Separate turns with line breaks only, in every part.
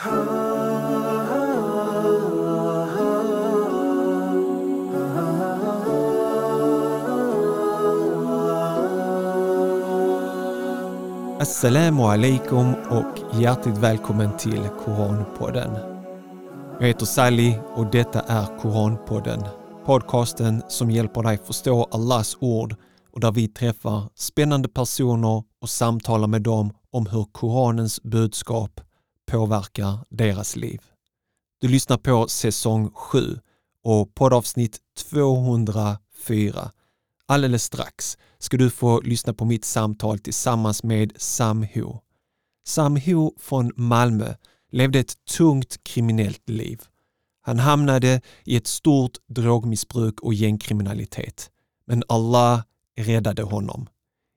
Assalamu alaikum och hjärtligt välkommen till Koranpodden. Jag heter Sally och detta är Koranpodden. Podcasten som hjälper dig förstå Allahs ord och där vi träffar spännande personer och samtalar med dem om hur Koranens budskap påverkar deras liv. Du lyssnar på säsong 7 och poddavsnitt 204. Alldeles strax ska du få lyssna på mitt samtal tillsammans med Sam Ho. Sam Ho från Malmö levde ett tungt kriminellt liv. Han hamnade i ett stort drogmissbruk och gängkriminalitet. Men Allah räddade honom.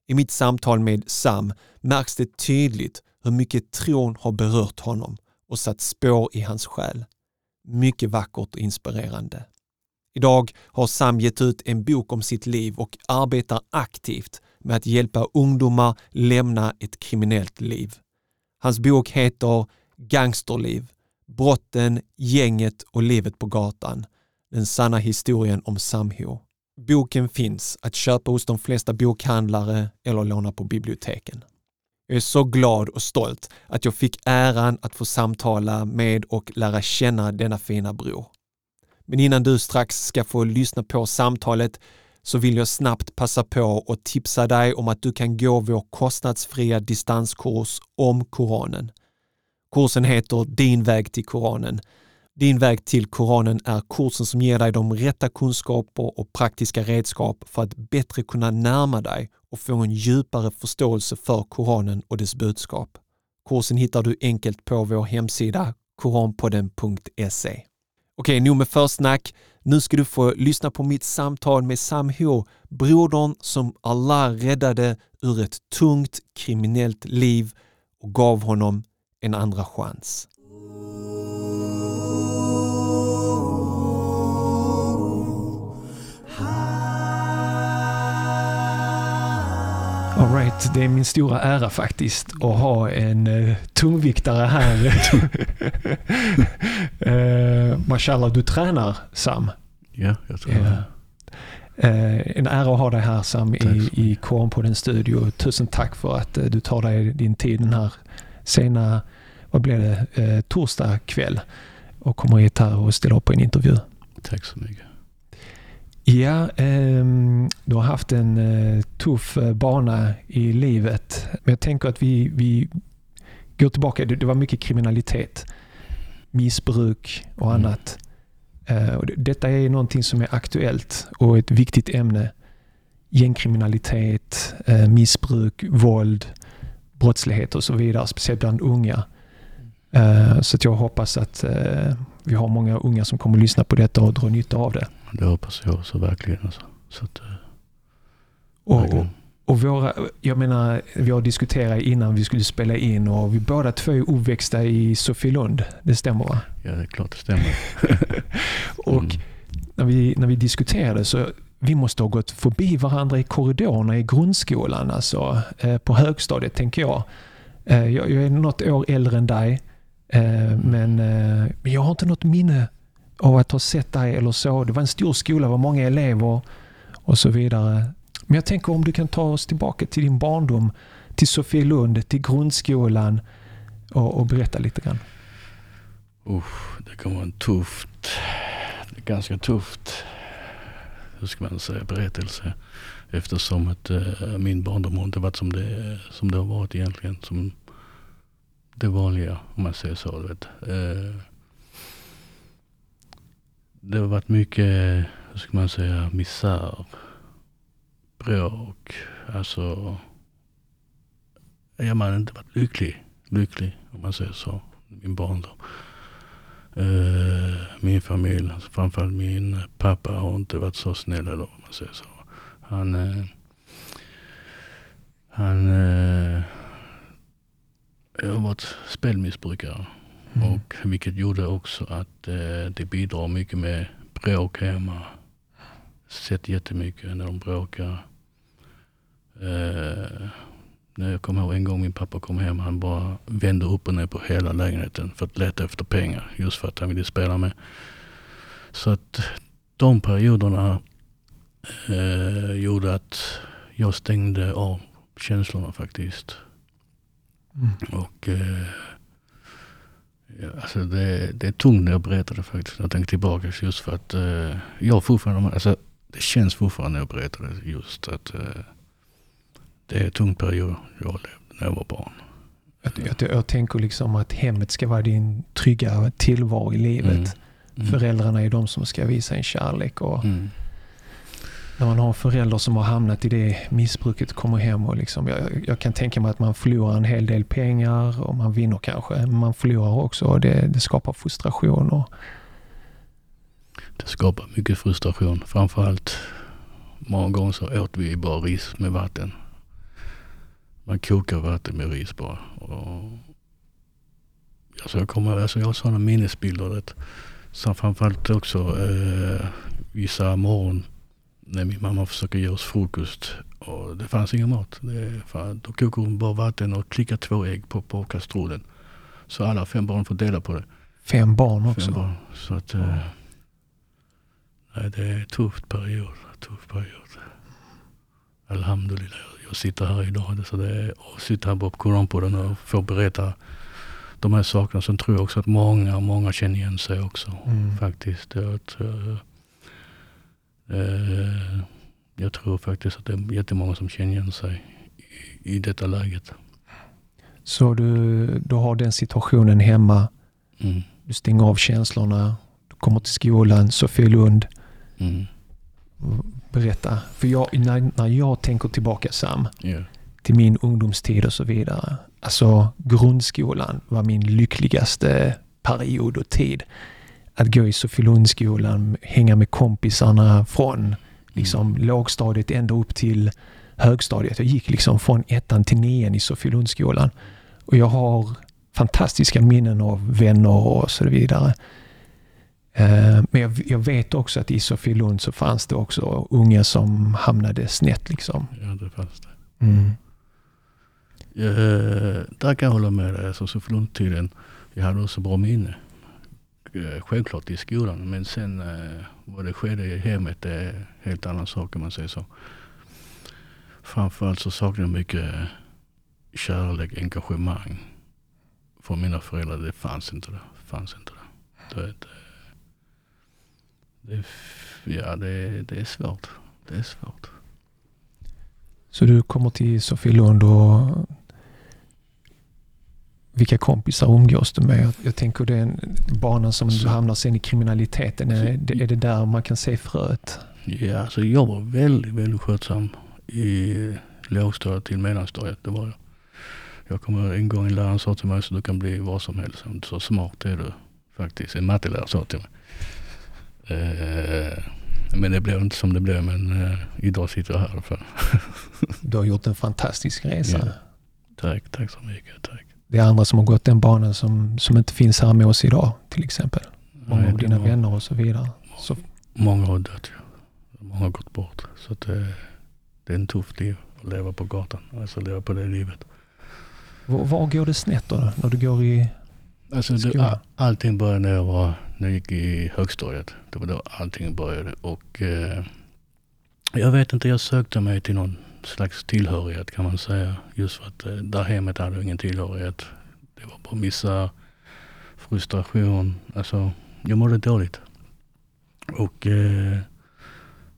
I mitt samtal med Sam märks det tydligt hur mycket tron har berört honom och satt spår i hans själ. Mycket vackert och inspirerande. Idag har Sam gett ut en bok om sitt liv och arbetar aktivt med att hjälpa ungdomar lämna ett kriminellt liv. Hans bok heter Gangsterliv, brotten, gänget och livet på gatan. Den sanna historien om Samho. Boken finns att köpa hos de flesta bokhandlare eller låna på biblioteken. Jag är så glad och stolt att jag fick äran att få samtala med och lära känna denna fina bror. Men innan du strax ska få lyssna på samtalet så vill jag snabbt passa på och tipsa dig om att du kan gå vår kostnadsfria distanskurs om Koranen. Kursen heter Din väg till Koranen. Din väg till Koranen är kursen som ger dig de rätta kunskaper och praktiska redskap för att bättre kunna närma dig och få en djupare förståelse för Koranen och dess budskap. Kursen hittar du enkelt på vår hemsida koranpodden.se. Okej, nog med försnack. Nu ska du få lyssna på mitt samtal med Sam Ho, brodern som Allah räddade ur ett tungt kriminellt liv och gav honom en andra chans. Alright, det är min stora ära faktiskt att ha en uh, tungviktare här. uh, Mashallah, du tränar Sam.
Ja, jag tror yeah.
Uh, en ära att ha dig här Sam i, i Korn på den studio. Tusen tack för att uh, du tar dig din tid den här sena, vad blir det, uh, torsdag kväll och kommer hit här och ställer upp på en intervju.
Tack så mycket.
Ja, eh, du har haft en eh, tuff eh, bana i livet. Men jag tänker att vi, vi går tillbaka. Det, det var mycket kriminalitet, missbruk och mm. annat. Eh, och det, detta är någonting som är aktuellt och ett viktigt ämne. Gängkriminalitet, eh, missbruk, våld, brottslighet och så vidare. Speciellt bland unga. Eh, så att jag hoppas att vi har många unga som kommer att lyssna på detta och dra nytta av det.
Det hoppas jag också verkligen. Alltså. Så att, eh,
och, och våra, jag menar, vi har diskuterat innan vi skulle spela in och vi båda två är uppväxta i Sofielund. Det stämmer va?
Ja, det är klart det stämmer.
och mm. när, vi, när vi diskuterade så vi måste ha gått förbi varandra i korridorerna i grundskolan, alltså eh, på högstadiet tänker jag. Eh, jag. Jag är något år äldre än dig. Men jag har inte något minne av att ha sett dig eller så. Det var en stor skola, det var många elever och så vidare. Men jag tänker om du kan ta oss tillbaka till din barndom, till Sofielund, till grundskolan och, och berätta lite grann.
Usch, det kan vara en tufft, ganska tufft, hur ska man säga, berättelse. Eftersom att äh, min barndom har inte varit som det, som det har varit egentligen. Som det vanliga om man säger så. Vet. Äh, det har varit mycket, hur ska man säga, misär, bråk. Alltså, ja, man har inte varit lycklig, lycklig om man säger så, min barndom. Uh, eh, min familj, alltså framförallt min pappa har inte varit så snäll eller om man säger så. Han, uh, han uh, jag har varit spelmissbrukare. Mm. Och vilket gjorde också att eh, det bidrar mycket med bråk hemma. Sett jättemycket när de bråkar. Eh, Jag kommer ihåg en gång min pappa kom hem. Han bara vände upp och ner på hela lägenheten för att leta efter pengar. Just för att han ville spela med. Så att de perioderna eh, gjorde att jag stängde av känslorna faktiskt. Mm. Och eh, ja, alltså det, det är tungt när jag berättar det faktiskt. Jag tänker tillbaka just för att eh, jag fortfarande, alltså det känns fortfarande när jag berättar det just att eh, det är en tung period jag levde när jag var barn.
Jag, jag, jag, tänker liksom att hemmet ska vara din trygga tillvaro i livet. Mm. Mm. Föräldrarna är de som ska visa en kärlek. Och mm. När man har en förälder som har hamnat i det missbruket kommer hem och liksom, jag, jag, kan tänka mig att man förlorar en hel del pengar och man vinner kanske. Men man förlorar också och det, det skapar frustration. Och...
Det skapar mycket frustration. Framförallt många gånger så åt vi bara ris med vatten. Man kokar vatten med ris bara. Och, alltså jag, kommer, alltså jag har sådana minnesbilder. Det, så framförallt också eh, vissa morgon när min mamma försöker ge oss frukost och det fanns ingen mat. Det, fan, då kokar hon bara vatten och klickar två ägg på, på kastrullen. Så alla fem barn får dela på det.
Fem barn också?
Fem barn. Så att, eh, nej, det är en tuff period. Tuff period. Alhamdulillah. Jag sitter här idag så det är, och sitter här på Koranpodden och får berätta de här sakerna. Sen tror jag också att många, många känner igen sig också. Mm. Faktiskt. Eh, jag tror faktiskt att det är jättemånga som känner igen sig i, i detta läget.
Så du, du har den situationen hemma. Mm. Du stänger av känslorna. Du kommer till skolan, Sofielund. Mm. Berätta. För jag, när, när jag tänker tillbaka Sam, yeah. till min ungdomstid och så vidare. Alltså grundskolan var min lyckligaste period och tid. Att gå i Sofielundsskolan, hänga med kompisarna från liksom, mm. lågstadiet ända upp till högstadiet. Jag gick liksom från ettan till nian i Sofielundsskolan. Och jag har fantastiska minnen av vänner och så vidare. Eh, men jag, jag, vet också att i Sofielund så fanns det också unga som hamnade snett. Liksom.
Ja, det fanns det. Mm. Eh, där kan jag hålla med dig. Alltså, Sofielundtiden, jag hade också bra minne. Eh, självklart i skolan, men sen eh, vad det skedde i hemmet det är helt annan sak om man säger så. Framförallt så saknar jag mycket kärlek, engagemang från mina föräldrar. Det fanns inte det. Fanns inte eh, det. det, det, det ja, det, det är svårt. Det är svårt.
Så du kommer till Sofielund och vilka kompisar umgås du med? Jag tänker den banan som du hamnar sen i kriminaliteten. Är det, är det där man kan se fröet?
Ja, alltså jag var väldigt, väldigt skötsam i lågstadiet till mellanstadiet. Det var jag. Jag kommer en gång en lärare sa till mig så du kan bli vad som helst. Så smart är du faktiskt. En mattelärare sa till mig. Eh, men det blev inte som det blev. Men eh, idag sitter jag här. För.
du har gjort en fantastisk resa. Ja.
Tack, tack så mycket. Tack.
Det är andra som har gått den banan som, som inte finns här med oss idag till exempel. Många Nej, av dina många, vänner och så vidare. Så.
Många har dött ja. Många har gått bort. Så det, det är en tuff liv att leva på gatan. Alltså leva på det livet.
Var, var går det snett då? När du går i
alltså det, Allting började när jag, var, när jag gick i högstadiet. Det var då allting började. Och eh, jag vet inte, jag sökte mig till någon slags tillhörighet kan man säga. Just för att eh, där hemmet hade ingen tillhörighet. Det var bara missa frustration. Alltså, jag mådde dåligt. Och eh,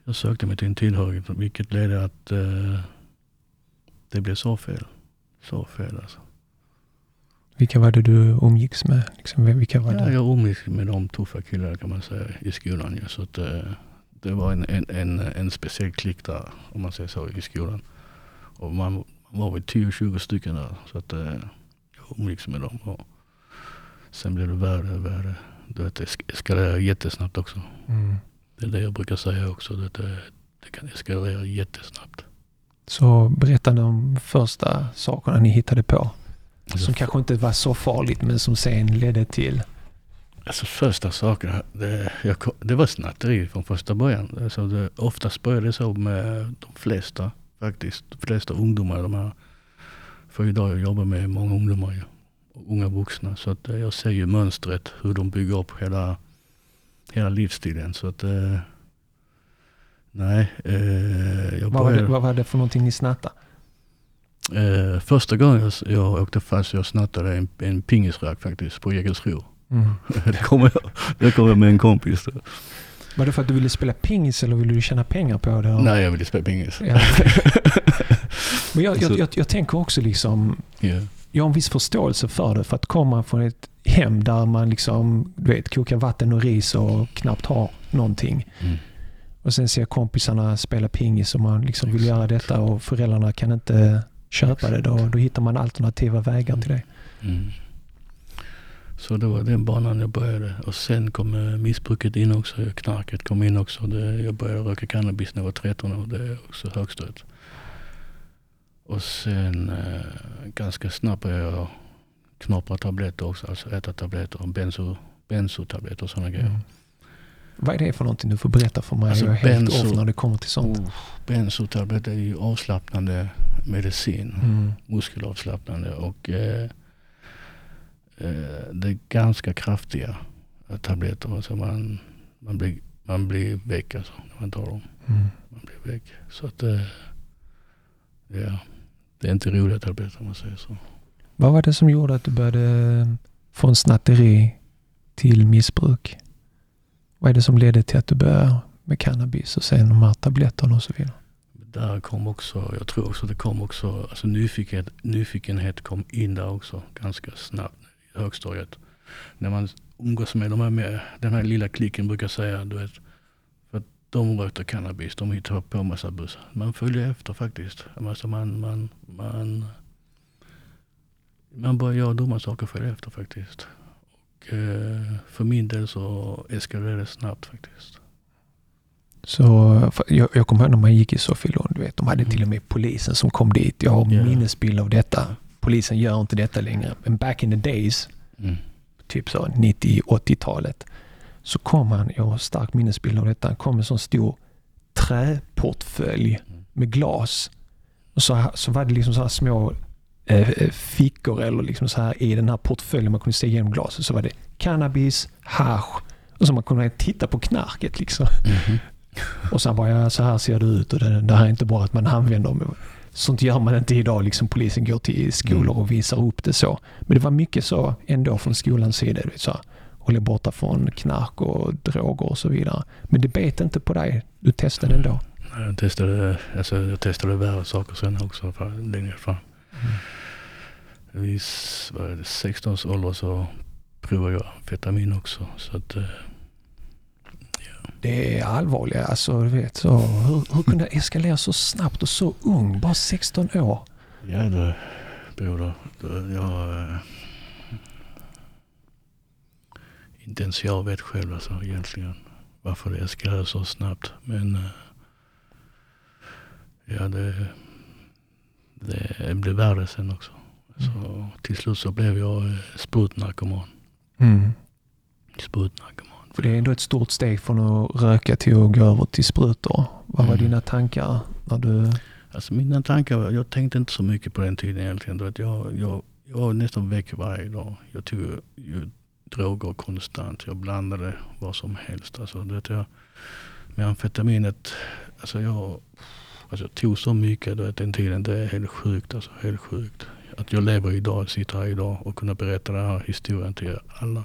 jag sökte mig till en tillhörighet vilket ledde att eh, det blev så fel. Så fel alltså.
Vilka var det du umgicks med? Liksom, vilka var
ja, Jag umgicks med de tuffa killarna kan man säga i skolan. Ja. Så att, eh, det var en, en, en, en speciell klick där, om man säger så, i skolan. Och man, var väl 10-20 stycken där. Så att eh, jag umgicks med dem. Och sen blev det värre och värre. Det eskalerade jättesnabbt också. Mm. Det är det jag brukar säga också. Det, det, det kan eskalera jättesnabbt.
Så berätta de första sakerna ni hittade på. Som kanske inte var så farligt men som sen ledde till
Alltså första saken, det, jag, det var snatteri från första början. Alltså det, oftast började det så med de flesta faktiskt. De flesta ungdomar, de här För idag jag jobbar med många ungdomar och unga vuxna. Så att eh, jag ser ju mönstret hur de bygger upp hela, hela livsstilen. Så att eh, nej, eh, jag
Vad var, det, vad var det för någonting ni snattade?
eh, första gången jag, jag åkte fast jag snattade en, en pingisrack faktiskt på Jägersro.
Mm.
det kommer jag, det kommer jag med en kompis.
Var det för att du ville spela pingis eller ville du tjäna pengar på det?
Nej, jag ville spela pingis.
Ja. Men jag, jag, jag, jag tänker också liksom,
Ja.
jag har en viss förståelse för det. För att komma från ett hem där man liksom, du vet, kokar vatten och ris och knappt har någonting.
Mm.
Och sen ser kompisarna spela pingis och man liksom vill
Exakt.
göra detta och föräldrarna kan inte köpa det. Då, då hittar man alternativa vägar till det.
Mm. Så det var den banan jag började. Och sen kom missbruket in också. Knarket kom in också. Det, jag började röka cannabis när jag var 13 år. Det är också högstött. Och sen eh, ganska snabbt började jag knapra tabletter också. Alltså äta tabletter. Benzo, benzotabletter och sådana grejer.
Mm. Vad är det för någonting? Du får berätta för mig.
Alltså,
jag är helt
benzo-
off när det kommer till sånt.
Oh, benzotabletter är ju avslappnande medicin.
Mm.
muskelavslappnande och eh, det är ganska kraftiga eh, tabletter. Alltså man, man, blir, man blir väck alltså när man tar dem.
Mm.
Man blir väck. Så att eh, ja, det är inte roliga tabletter om man säger så.
Vad var det som gjorde att du började från snatteri till missbruk? Vad är det som ledde till att du började med cannabis och sen de här tabletterna och så vidare?
Där kom också, jag tror också det kom också, alltså nyfikenhet, nyfikenhet kom in där också ganska snabbt högstadiet. När man umgås med, de här med den här lilla klicken brukar säga, du vet, för att de rökte cannabis, de hittade på massa bussar. Man följer efter faktiskt. Alltså man, man, man, man börjar göra dumma saker för efter faktiskt. Och eh, för min del så eskalerade det snabbt faktiskt.
Så jag, jag kommer ihåg när man gick i Sofielund, du vet, de hade
Mm.
till och med polisen som kom dit. Jag har
Ja.
minnesbild av detta. Polisen gör inte detta längre. Men back in the days,
Mm.
typ så 90-80-talet, så kom han, jag har stark minnesbild av detta, han kom med en sån stor träportfölj
Mm.
med glas. Och så, så var det liksom så här små eh, eh, fickor eller liksom så här i den här portföljen man kunde se genom glaset. Så var det cannabis, hasch och så man kunde titta på knarket liksom.
Mhm.
Och sen bara, ja, så här ser det ut och det, det här är inte bara att man använder. Sånt gör man inte idag. Liksom polisen går till skolor
Mm.
och visar upp det så. Men det var mycket så ändå från skolans sida. Du vet, så här, hålla borta från knark och droger och så vidare. Men det bet inte på dig. Du testade ändå.
Jag testade, alltså jag testade värre saker sen också för, längre fram. Vid är det, 16 års ålder så provade jag amfetamin också. Så att, eh,
Det är allvarliga. Alltså, du vet, så, hur, hur kunde det eskalera så snabbt och så ung? Bara 16 år.
ja det broder. Jag, eh, inte ens jag vet själv alltså egentligen varför det eskalerade så snabbt. Men eh, ja det, det blev värre sen också. Så till slut så blev jag eh, sprutnarkoman.
Mm.
Sprutnarkoman.
För det är ändå ett stort steg från att röka till att gå över till sprutor. Vad var
Mm.
dina tankar när du...
Alltså mina tankar, jag tänkte inte så mycket på den tiden egentligen. Jag, jag, jag var nästan väck varje dag. Jag tog ju droger konstant. Jag blandade vad som helst. Alltså, vet, jag, med amfetaminet, alltså jag, alltså jag tog så mycket vet, den tiden. Det är helt sjukt. Alltså, helt sjukt. Att jag lever idag, sitter här idag och kunna berätta den här historien till alla.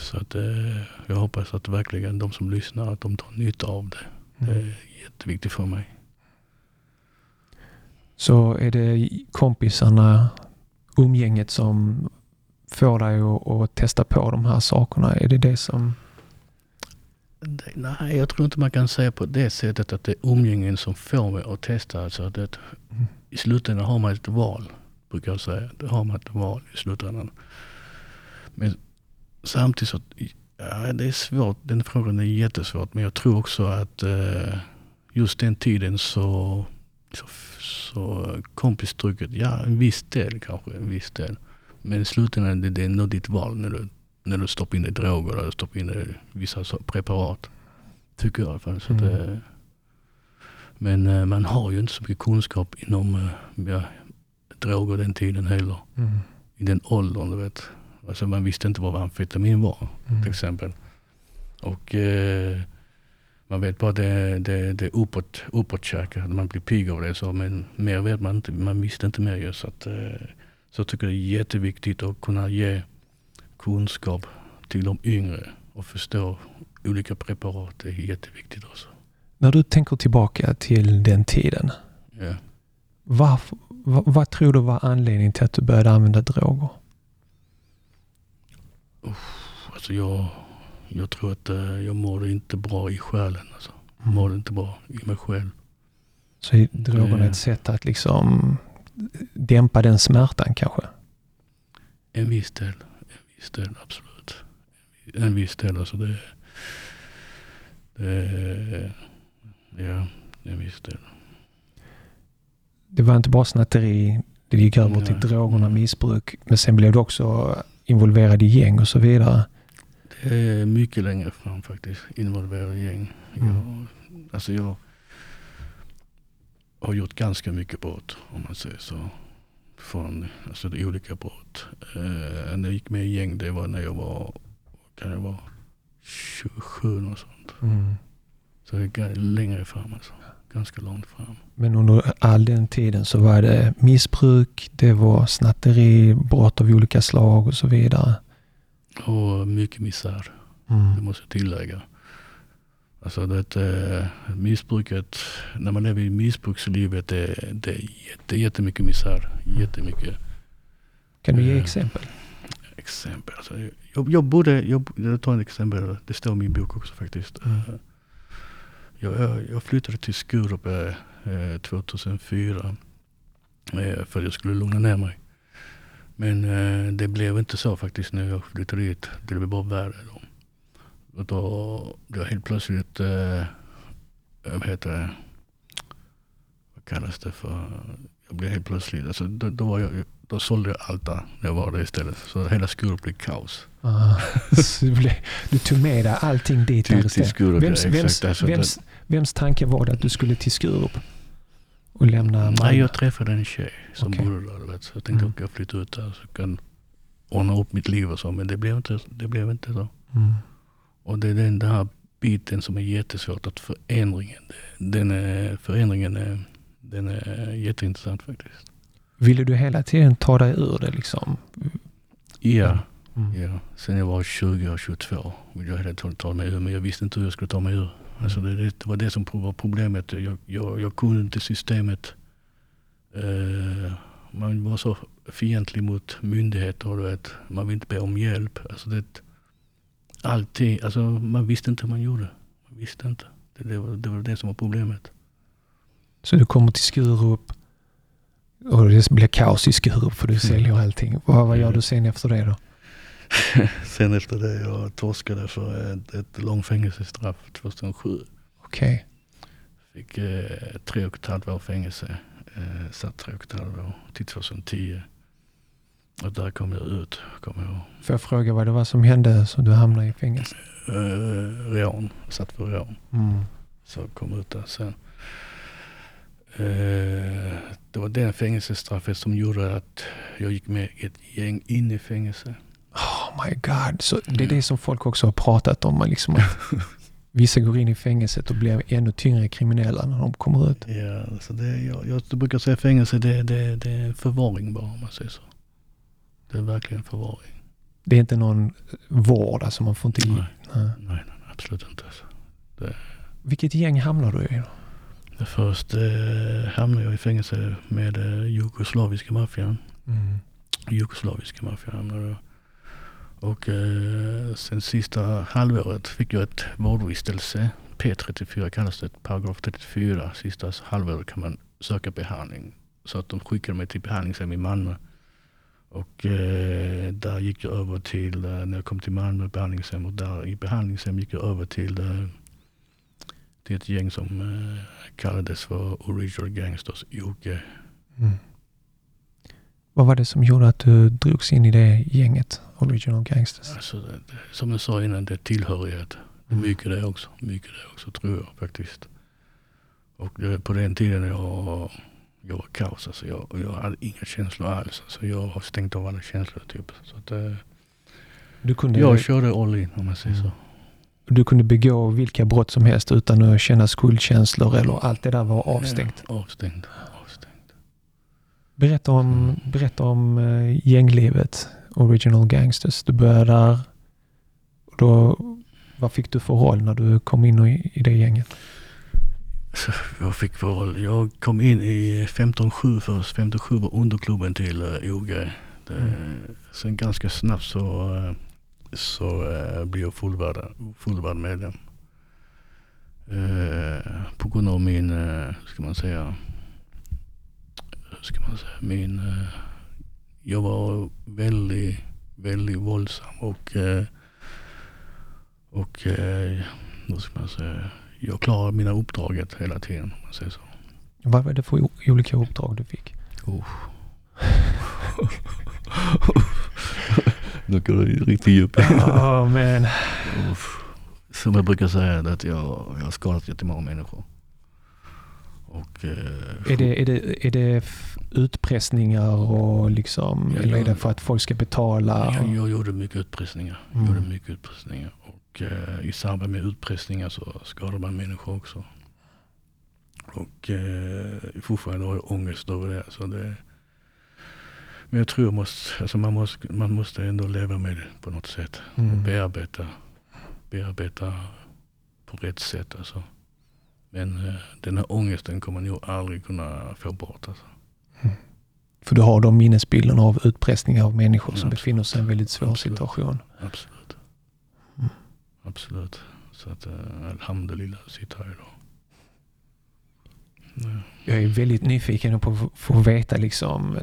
Så att, eh, jag hoppas att verkligen de som lyssnar, att de tar nytta av det. Det
Mm.
är jätteviktigt för mig.
Så är det kompisarna, umgänget som får dig att, att testa på de här sakerna? Är det det som...
Det- Nej, jag tror inte man kan säga på det sättet att det är umgängen som får mig att testa. Alltså det,
Mm.
I slutändan har man ett val, brukar jag säga. Det har man ett val i slutändan. Men samtidigt så, ja, det är svårt. Den frågan är jättesvårt. Men jag tror också att eh, just den tiden så, så, så kompistrycket, ja en viss del kanske, en viss del. Men i slutändan det, det är ändå ditt val när du, när du stoppar in i droger eller stoppar in i vissa preparat. Tycker jag i alla fall. Så
Mm.
eh, men eh, man har ju inte så mycket kunskap inom, eh, ja, droger den tiden heller.
Mm.
I den åldern, du vet. Alltså man visste inte vad amfetamin var
Mm.
till exempel. Och eh, man vet bara det, det, det uppåt, uppåtkäka, man blir pigg av det. Så, men mer vet man inte, man visste inte mer just. Så, att, eh, så jag tycker det är jätteviktigt att kunna ge kunskap till de yngre och förstå olika preparat. Det är jätteviktigt också.
När du tänker tillbaka till den tiden,
Ja.
varför, vad, vad tror du var anledningen till att du började använda droger?
Alltså jag, jag tror att eh, jag mådde inte bra i själen. Alltså. Jag mådde inte bra i mig själv.
Så är drogerna
Det-
ett sätt att liksom dämpa den smärtan kanske?
En viss del, en viss del absolut. En viss del alltså det, det ja, en viss del.
Det var inte bara snatteri, det gick över till
Nej.
drogerna, missbruk, men sen blev du också involverad i gäng och så vidare.
Det är mycket längre fram faktiskt, involverad i gäng.
Mm.
Jag, alltså jag har gjort ganska mycket brott om man säger så. Från alltså olika brott. Eh, när jag gick med i gäng det var när jag var, kan jag vara, 27 och sånt.
Mm.
Så det är längre fram alltså. Ganska långt fram.
Men under all den tiden så var det missbruk, det var snatteri, brott av olika slag och så vidare.
Och mycket misär, det
Mm.
måste jag tillägga. Alltså det eh, missbruket, när man lever i missbrukslivet, det, det är jätte, jättemycket misär. Jättemycket
Kan du ge
Eh,
exempel?
exempel. Alltså, jag, jag bodde, jag, jag tar ett exempel, det står i min bok också faktiskt.
Mm.
Eh, Jag, jag, flyttade till Skurup eh, 2004 eh, för att jag skulle lugna ner mig. Men eh, det blev inte så faktiskt när jag flyttade dit. Det blev bara värre då. Och då blev jag helt plötsligt, eh, vad heter det, vad kallas det för? Jag blev helt plötsligt, alltså, då, då, var jag, då sålde jag allt där när jag var där istället. Så hela Skurup blev kaos.
Ah, du, blev, du tog med dig allting dit
Till, till. Skurup,
Vems,
ja,
vems,
exakt. Alltså,
vems, vems tanke var det att du skulle till Skurup? Och lämna Malmö?
Nej, jag träffade en tjej som
Okej.
bodde där. Vet. Så jag tänkte
Mm.
att jag flyttar ut där så jag kan ordna upp mitt liv och så. Men det blev inte, det blev inte så.
Mm.
Och det är den här biten som är jättesvårt. Att förändringen, den är, förändringen är, den är jätteintressant faktiskt.
Ville du hela tiden ta dig ur det liksom?
Ja,
Mm.
ja. Sen jag var 20 och 22 ville jag hela tiden ta mig ur. Men jag visste inte hur jag skulle ta mig ur. Alltså det, det var det som var problemet. Jag, jag, jag kunde inte systemet. Eh, man var så fientlig mot myndigheter. Du vet. Man vill inte be om hjälp. Alltså det, alltid, alltså man visste inte hur man gjorde. Man visste inte. Det, det, var, det var det som var problemet.
Så du kommer till Skurup och det blir kaos i Skurup för du
Mm.
säljer allting. Vad, vad gör du sen efter det då?
Sen efter det jag torskade för ett, ett långt fängelsestraff 2007.
Okej.
Fick eh, tre och ett halvt år fängelse. Eh, satt tre och ett halvt år till 2010. Och där kom jag ut, kommer jag ihåg.
Får jag fråga vad det var som hände så du hamnade i fängelse?
Eh, rån, satt för rån.
Mm.
Så kom ut där sen. Eh, det var det fängelsestraffet som gjorde att jag gick med i ett gäng in i fängelse.
Oh my god. Så det är det som folk också har pratat om. Liksom att vissa går in i fängelset och blir ännu tyngre kriminella när de kommer ut.
Ja, så det, jag, jag brukar säga fängelse, det, det, det är förvaring bara om man säger så. Det är verkligen förvaring.
Det är inte någon vård, alltså man får inte...
Nej.
Nej.
Nej, nej, absolut inte. Alltså.
Vilket gäng hamnar du i då?
Först eh, hamnade jag i fängelse med eh, jugoslaviska maffian.
Mm.
Jugoslaviska maffian hamnade jag. Och eh, sen sista halvåret fick jag ett vårdvistelse. P34 kallas det, paragraf 34. Sista halvåret kan man söka behandling. Så att de skickade mig till behandlingshem i Malmö. Och eh, där gick jag över till, eh, när jag kom till Malmö behandlingshem och där i behandlingshem gick jag över till, eh, till ett gäng som eh, kallades för Original Gangsters, Jocke.
Mm. Vad var det som gjorde att du drogs in i det gänget? Original Gangsters?
Alltså, som jag sa innan, det är tillhörighet.
Mm.
mycket det också. Mycket det också tror jag faktiskt. Och det, på den tiden jag jag var kaos. Alltså. Jag, jag hade inga känslor alls. Alltså. Jag har stängt av alla känslor typ. Så att, eh,
Du kunde,
jag körde all in om man säger
Mm.
så.
du kunde begå vilka brott som helst utan att känna skuldkänslor eller allt det där var avstängt.
Ja, avstängt. avstängt.
Berätta om, berätta om eh, gänglivet, Original Gangsters. Du började där. Då, vad fick du för roll när du kom in i, i det gänget?
Så jag fick för roll. Jag kom in i 15-7 först. 15-7 var underklubben till uh, OG. Det,
Mm.
Sen ganska snabbt så, eh, så blev jag fullvärd, fullvärd medlem. Eh, på grund av min, ska man säga, ska man säga, min, eh, jag var väldigt, väldigt våldsam och, uh, och uh, vad ska man säga, jag klarade mina uppdraget hela tiden om man säger så.
Vad var det för olika uppdrag du fick?
Nu går det riktigt djupt. Uff. Som jag brukar säga, att jag, jag har skadat jättemånga människor. Och, eh,
är det, är det, är det utpressningar och liksom, eller är det för att folk ska betala?
jag, jag gjorde mycket utpressningar.
Mm.
Gjorde mycket utpressningar. Och eh, i samband med utpressningar så skadade man människor också. Och eh, fortfarande har jag ångest över det. Så det men jag tror jag måste, alltså man, måste, man måste ändå leva med det på något sätt. och
Mm.
bearbeta, bearbeta på rätt sätt. Alltså. Men eh, den här ångesten kommer man nog aldrig kunna få bort. Alltså.
För du har de minnesbilderna av utpressningar av människor som
Ja,
befinner sig i en väldigt svår
Absolut.
situation.
Absolut.
Mm.
Absolut. Så att uh, alhamdulillah sitter här idag. Ja.
Jag är väldigt nyfiken på att få veta liksom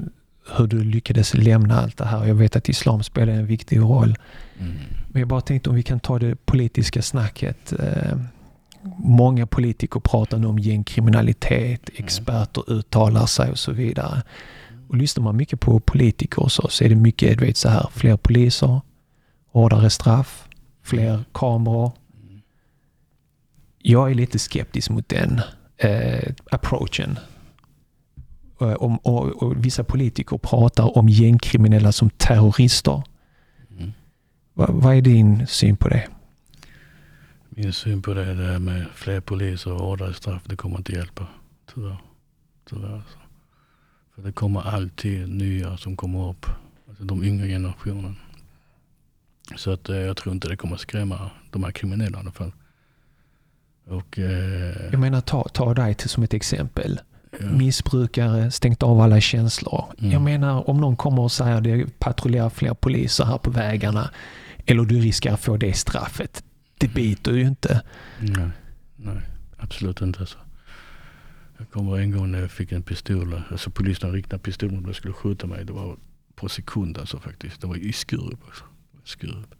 hur du lyckades lämna allt det här. Jag vet att islam spelar en viktig roll.
Mm.
Men jag bara tänkte om vi kan ta det politiska snacket. Många politiker pratar nu om gängkriminalitet, experter uttalar sig och så vidare. Och lyssnar man mycket på politiker så, så är det mycket, du vet så här, fler poliser, hårdare straff, fler kameror.
Mm.
Jag är lite skeptisk mot den eh, approachen. Eh, Om, och, och vissa politiker pratar om gängkriminella som terrorister.
Mm.
Va, vad är din syn på det?
Min syn på det, det här med fler poliser och hårdare straff, det kommer inte hjälpa. Tyvärr. Tyvärr alltså. För det kommer alltid nya som kommer upp. Alltså de yngre generationen. Så att eh, jag tror inte det kommer skrämma de här kriminella i alla fall. Och eh,
Jag menar, ta, ta dig till som ett exempel.
ja,
Missbrukare, stängt av alla känslor.
Mm.
Jag menar, om någon kommer och säger det patrullerar fler poliser här på vägarna. Eller du riskerar att få det straffet. Det biter ju inte.
nej, nej, absolut inte. Alltså. Jag kommer en gång när jag fick en pistol. Alltså polisen riktade pistol mot mig och skulle skjuta mig. Det var på sekund alltså faktiskt. Det var i Skurup också. Skurup.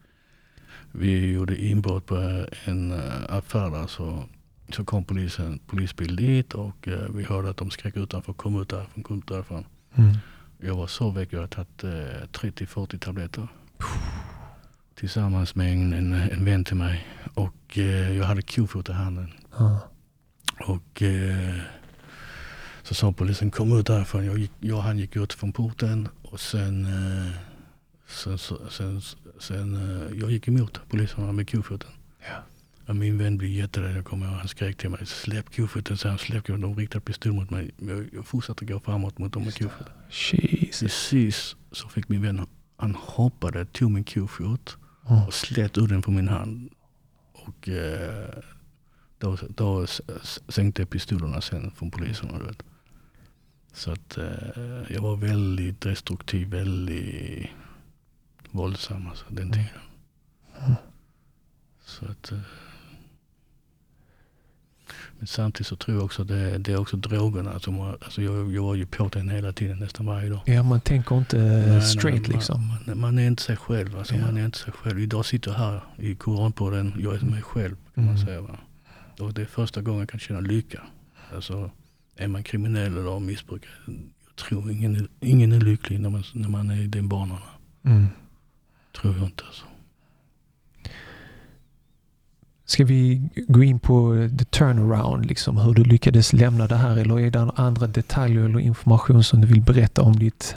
Vi gjorde inbrott på en äh, affär där så, så kom polisen, polisbil dit och äh, vi hörde att de skrek utanför, kom ut därifrån, kom ut därifrån.
Mm.
Jag var så väck, jag hade tagit äh, 30-40 tabletter. Tillsammans med en, en, en vän till mig. Och äh, jag hade kofot i handen.
Ja.
Och eh, så sa polisen kom ut därifrån. Jag, gick, jag och han gick ut från porten och sen, eh, sen, sen, sen eh, jag gick emot poliserna med kofoten.
Ja.
Och min vän blev jätterädd. Jag kommer ihåg, han skrek till mig släpp kofoten. Så han släpp kofoten. De riktade pistol mot mig. Jag, jag fortsatte gå framåt mot dem med kofoten. Precis så fick min vän, han hoppade, tog min kofot
Mm.
Och slet ur den på min hand. Och eh, då, då sänkte pistolerna sen från poliserna. Du vet. Så att eh, jag var väldigt destruktiv, väldigt våldsam alltså, den tiden.
Mm.
Så att, eh, men samtidigt så tror jag också att det, det är också drogerna. Som alltså jag, jag var ju på den hela tiden, nästan varje dag.
Ja, man tänker inte
Nej, nej,
straight
man,
liksom.
Man, man är inte sig själv. Alltså,
Ja.
Man är inte sig själv. Idag sitter jag här i Koranpodden. Jag är mig själv kan man
Mm.
säga. Va? Och det är första gången jag kan känna lycka. Alltså, är man kriminell eller missbrukare. Jag tror ingen, ingen är lycklig när man, när man är i den banorna.
Mm.
Tror jag inte alltså.
Ska vi gå in på the turnaround, liksom hur du lyckades lämna det här eller är det andra detaljer eller information som du vill berätta om ditt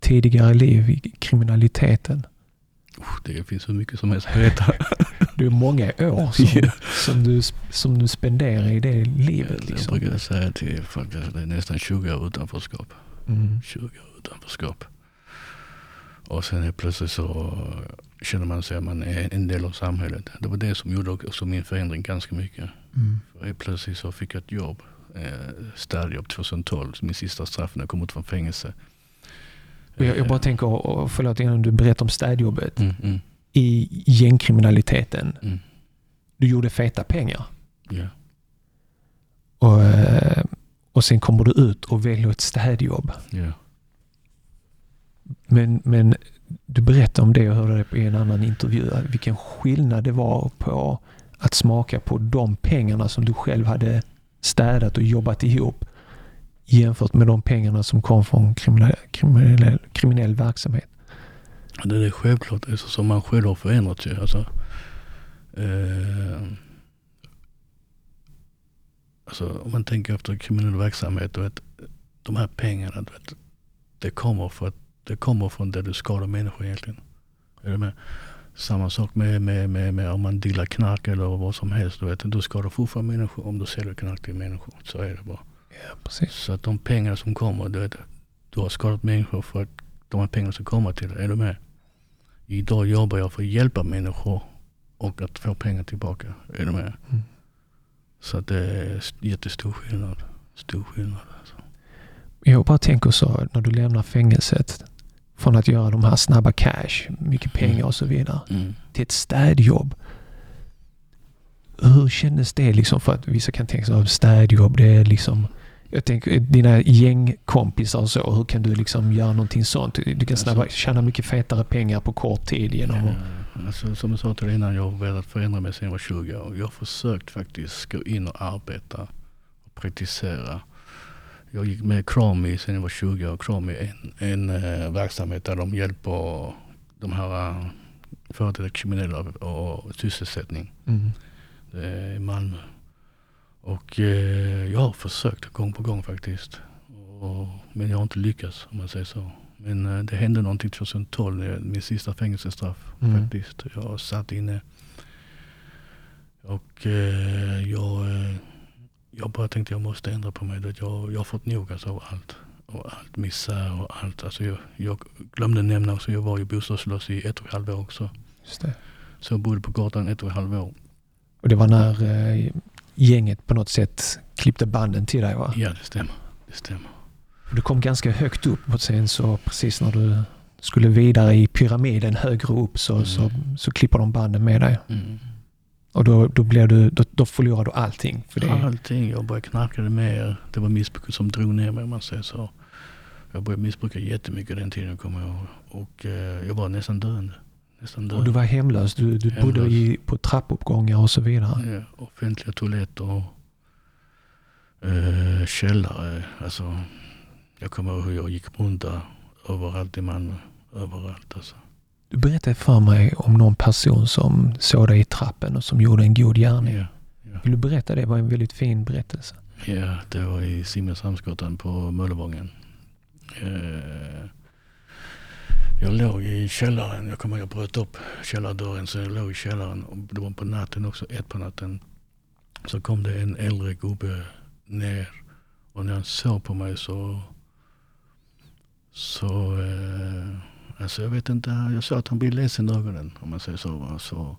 tidigare liv i kriminaliteten?
Det finns hur mycket som helst att berätta.
Det är många år som, som, du, som du spenderar i det livet.
Jag
Liksom.
brukar säga till folk att det är nästan 20 år utanförskap.
Mm.
20 år utanförskap. Och sen helt plötsligt så känner man sig att man är en del av samhället. Det var det som gjorde också min förändring ganska mycket.
Mm.
Helt plötsligt så fick jag ett jobb. Eh, städjobb 2012, min sista straff när jag kom ut från fängelse.
Jag, jag bara
Eh,
tänker, förlåt innan du berättar om städjobbet.
Mm, mm,
I gängkriminaliteten,
mm.
du gjorde feta pengar.
Ja.
Och, eh, och sen kommer du ut och väljer ett städjobb.
Ja.
Men, men du berättade om det, jag hörde det i en annan intervju, vilken skillnad det var på att smaka på de pengarna som du själv hade städat och jobbat ihop jämfört med de pengarna som kom från kriminell, kriminell, kriminell verksamhet.
Det är självklart eftersom man själv har förändrats ju. Alltså, eh, alltså, om man tänker efter kriminell verksamhet, du vet, de här pengarna, du vet, det, kommer för att, det kommer från det du skadar människor egentligen. Är du med? Samma sak med, med, med, med om man dealar knark eller vad som helst. Du, vet, du skadar fortfarande människor om du säljer knark till människor. Så är det bara.
Ja, precis.
Så att de pengar som kommer, du, vet, du har skadat människor för att de här pengarna ska komma till dig. Är du med? Idag jobbar jag för att hjälpa människor och att få pengar tillbaka. Är du med?
Mm.
Så att det är jättestor skillnad. Stor skillnad. Alltså.
Jag bara tänker så, när du lämnar fängelset, från att göra de här snabba cash, mycket pengar och så vidare,
Mm.
till ett städjobb. Hur kändes det liksom? För att vissa kan tänka sig städjobb, det är liksom... Jag tänker dina gängkompisar och så, hur kan du liksom göra någonting sånt? Du kan snabba, tjäna mycket fetare pengar på kort tid genom att...
Ja, alltså, som jag sa till dig innan, jag har velat förändra mig sedan jag var 20 år. Jag har försökt faktiskt gå in och arbeta och praktisera. Jag gick med Crami sedan jag var 20 år. Crami är en, en eh, verksamhet där de hjälper de här uh, företrädare kriminella och sysselsättning.
Mm.
Det är i Malmö. Och eh, jag har försökt gång på gång faktiskt. Och, men jag har inte lyckats om man säger så. Men eh, det hände någonting 2012, när jag- min sista fängelsestraff
Mm.
faktiskt. Jag satt inne och eh, jag, eh, jag bara tänkte jag måste ändra på mig. Jag, jag har fått nog alltså, av allt. Och allt misär och allt. Alltså, jag, jag glömde nämna också, jag var ju bostadslös i ett och ett halvt år också.
Just det.
Så jag bodde på gatan ett och ett halvt år.
Och det var när eh, gänget på något sätt klippte banden till dig va?
Ja, det stämmer. Det stämmer.
Du kom ganska högt upp och sen så precis när du skulle vidare i pyramiden högre upp så,
Mm.
så, så klipper de banden med dig.
Mm.
Och då, då, blev du, då, då förlorar du allting. För det,
Allting. Jag började knarka det mer. Det var missbruket som drog ner mig om man säger så. Jag började missbruka jättemycket den tiden jag kommer ihåg. Och eh, jag var nästan döende. Nästan
och
döende.
du var hemlös. Du, du bodde
Hemlös.
i, på trappuppgångar och så vidare.
Ja, offentliga toaletter och eh, källare. Alltså, jag kommer ihåg hur jag gick runt där överallt i Malmö. Överallt alltså.
Du berättade för mig om någon person som såg dig i trappen och som gjorde en god gärning.
Ja,
Vill du berätta det? Det var en väldigt fin berättelse.
ja, det var i Simrishamnsgatan på Möllevången. Eh, jag låg i källaren. Jag kommer ihåg jag bröt upp källardörren så jag låg i källaren. Och det var på natten också, ett på natten. Så kom det en äldre gubbe ner. Och när han såg på mig så... Så... Eh, alltså jag vet inte. Jag sa att han blev ledsen i ögonen om man säger så. va. så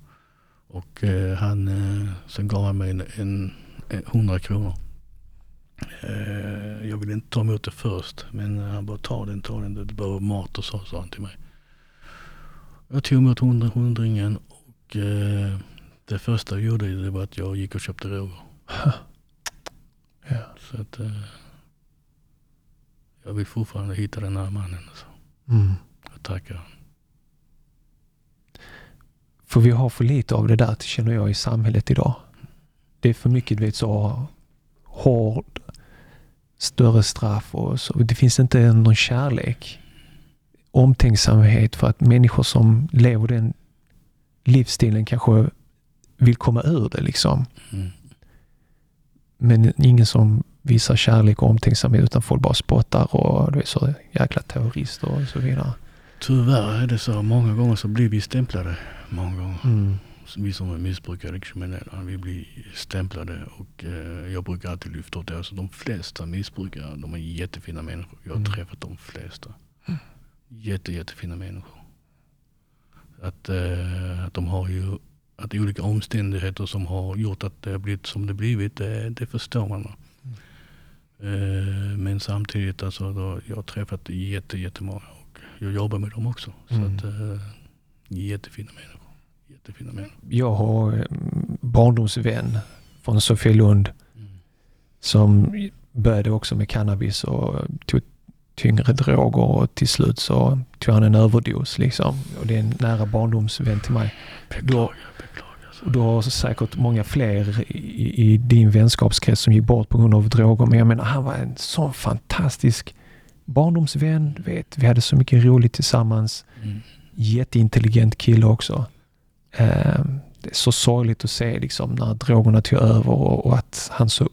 och eh, han... Eh, sen gav han mig en, en, en 100 kronor. Eh, jag ville inte ta emot det först. Men han bara ta den, ta den. Det behöver mat och så, sa han till mig. Jag tog emot hundra, hundringen och eh, det första jag gjorde det var att jag gick och köpte droger.
Ja.
Så att eh, jag vill fortfarande hitta den här mannen. Alltså.
Mm.
Jag tackar.
För vi har för lite av det där känner jag i samhället idag. Det är för mycket du vet, så hård, större straff och så. Det finns inte någon kärlek. Omtänksamhet för att människor som lever den livsstilen kanske vill komma ur det liksom.
Mm.
Men ingen som visar kärlek och omtänksamhet utan folk bara spottar och du är så jäkla terrorister och så vidare.
Tyvärr är det så. Många gånger så blir vi stämplade. Många gånger.
Mm.
Vi som är missbrukare, kriminella, vi blir stämplade och eh, jag brukar alltid lyfta upp det. Alltså, de flesta missbrukare, de är jättefina människor. Jag har
Mm.
träffat de flesta. Jätte, jättefina människor. Att, eh, att de har ju, att det är olika omständigheter som har gjort att det har blivit som det blivit, det, det förstår man. va. Eh, men samtidigt, alltså, då, jag har träffat jätte, jättemånga jag jobbar med dem också. Så
Mm.
att, eh, jättefina människor. Jättefina människor.
Jag har en barndomsvän från Sofielund
Mm.
som började också med cannabis och tog tyngre droger och till slut så tog han en överdos liksom. Och det är en nära barndomsvän till mig.
Beklagar, beklagar.
Och du har säkert många fler i, i din vänskapskrets som gick bort på grund av droger. Men jag menar, han var en sån fantastisk barndomsvän. Vet, vi hade så mycket roligt tillsammans.
Mm.
Jätteintelligent kille också. Ehm, det är så sorgligt att se liksom när drogerna tog över och, och att han så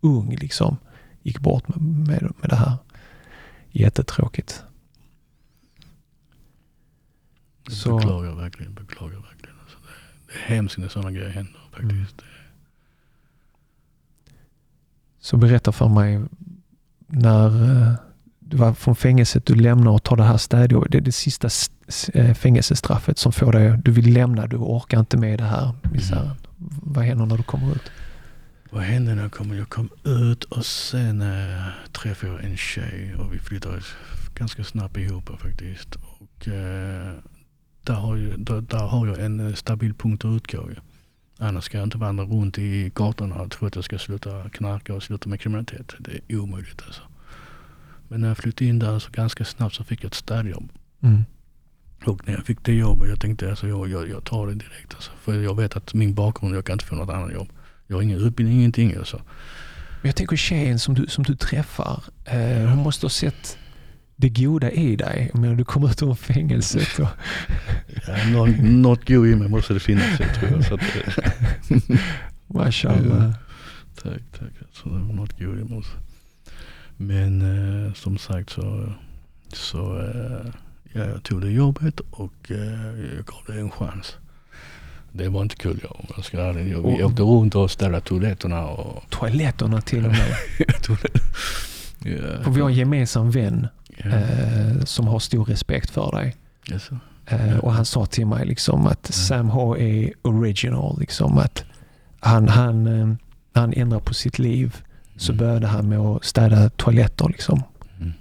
ung liksom gick bort med, med, med det här. Jättetråkigt.
Jag
Så-
beklagar verkligen, beklagar verkligen. Alltså det, det är hemskt när sådana grejer händer faktiskt.
Så berätta för mig när eh, du var från fängelset, du lämnar och tar det här städjobbet. Det är det sista eh, fängelsestraffet som får dig, du vill lämna, du orkar inte med det här misären. Vad händer när du kommer ut?
Vad hände när jag kom? Jag kom ut och sen eh, träffade jag en tjej och vi flyttade ganska snabbt ihop faktiskt. Och eh, där, har jag, där, där har jag en stabil punkt att utgå. ju. Annars ska jag inte vandra runt i gatorna och tro att jag ska sluta knarka och sluta med kriminalitet. Det är omöjligt alltså. Men när jag flyttade in där så ganska snabbt så fick jag ett städjobb.
Mm.
Och när jag fick det jobbet, jag tänkte alltså jag, jag, jag tar det direkt. Alltså. För jag vet att min bakgrund, jag kan inte få något annat jobb. Jag har ingen utbildning, ingenting. Alltså.
Jag tänker tjejen som du, som du träffar, eh, hon måste ha sett det goda i dig. Jag menar, du kommer ut ur fängelset och
Ja, något, något go i mig måste det finnas jag tror jag. Så att,
mashallah.
tack, tack. Så det var något go i mig också. Men eh, som sagt så, så eh, ja, jag tog det jobbet och eh, jag gav det en chans. Det var inte kul jag, om jag ska. Jag, vi
Och-
åkte runt och ställde toaletterna och...
Toaletterna till och med.
Ja,
För vi har en gemensam vän eh, som har stor respekt för dig.
Jaså?
Eh, och han sa till mig liksom att Sam H är original. Liksom att han, han, eh, han ändrar på sitt liv så
Mm.
började han med att städa toaletter. Liksom.
Mm.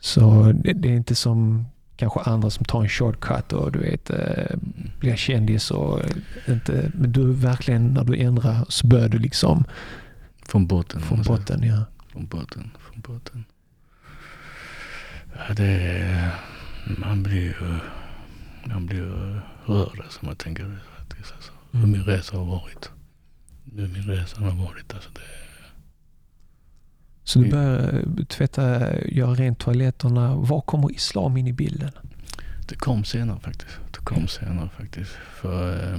Så det, det är inte som kanske andra som tar en shortcut och du vet eh, blir kändis och inte, men du verkligen när du ändrar så börjar du liksom
Från botten.
från
alltså.
botten. Ja.
Från botten, från botten. Ja, det är, man blir ju, man blir ju rörd alltså, man tänker faktiskt. Alltså. Hur
Mm.
min resa har varit. Hur min resa har varit. Alltså, det,
Så du
Mm.
börjar eh, tvätta, göra rent toaletterna. Var kommer islam in i bilden?
det kom senare faktiskt. Det kom senare faktiskt. För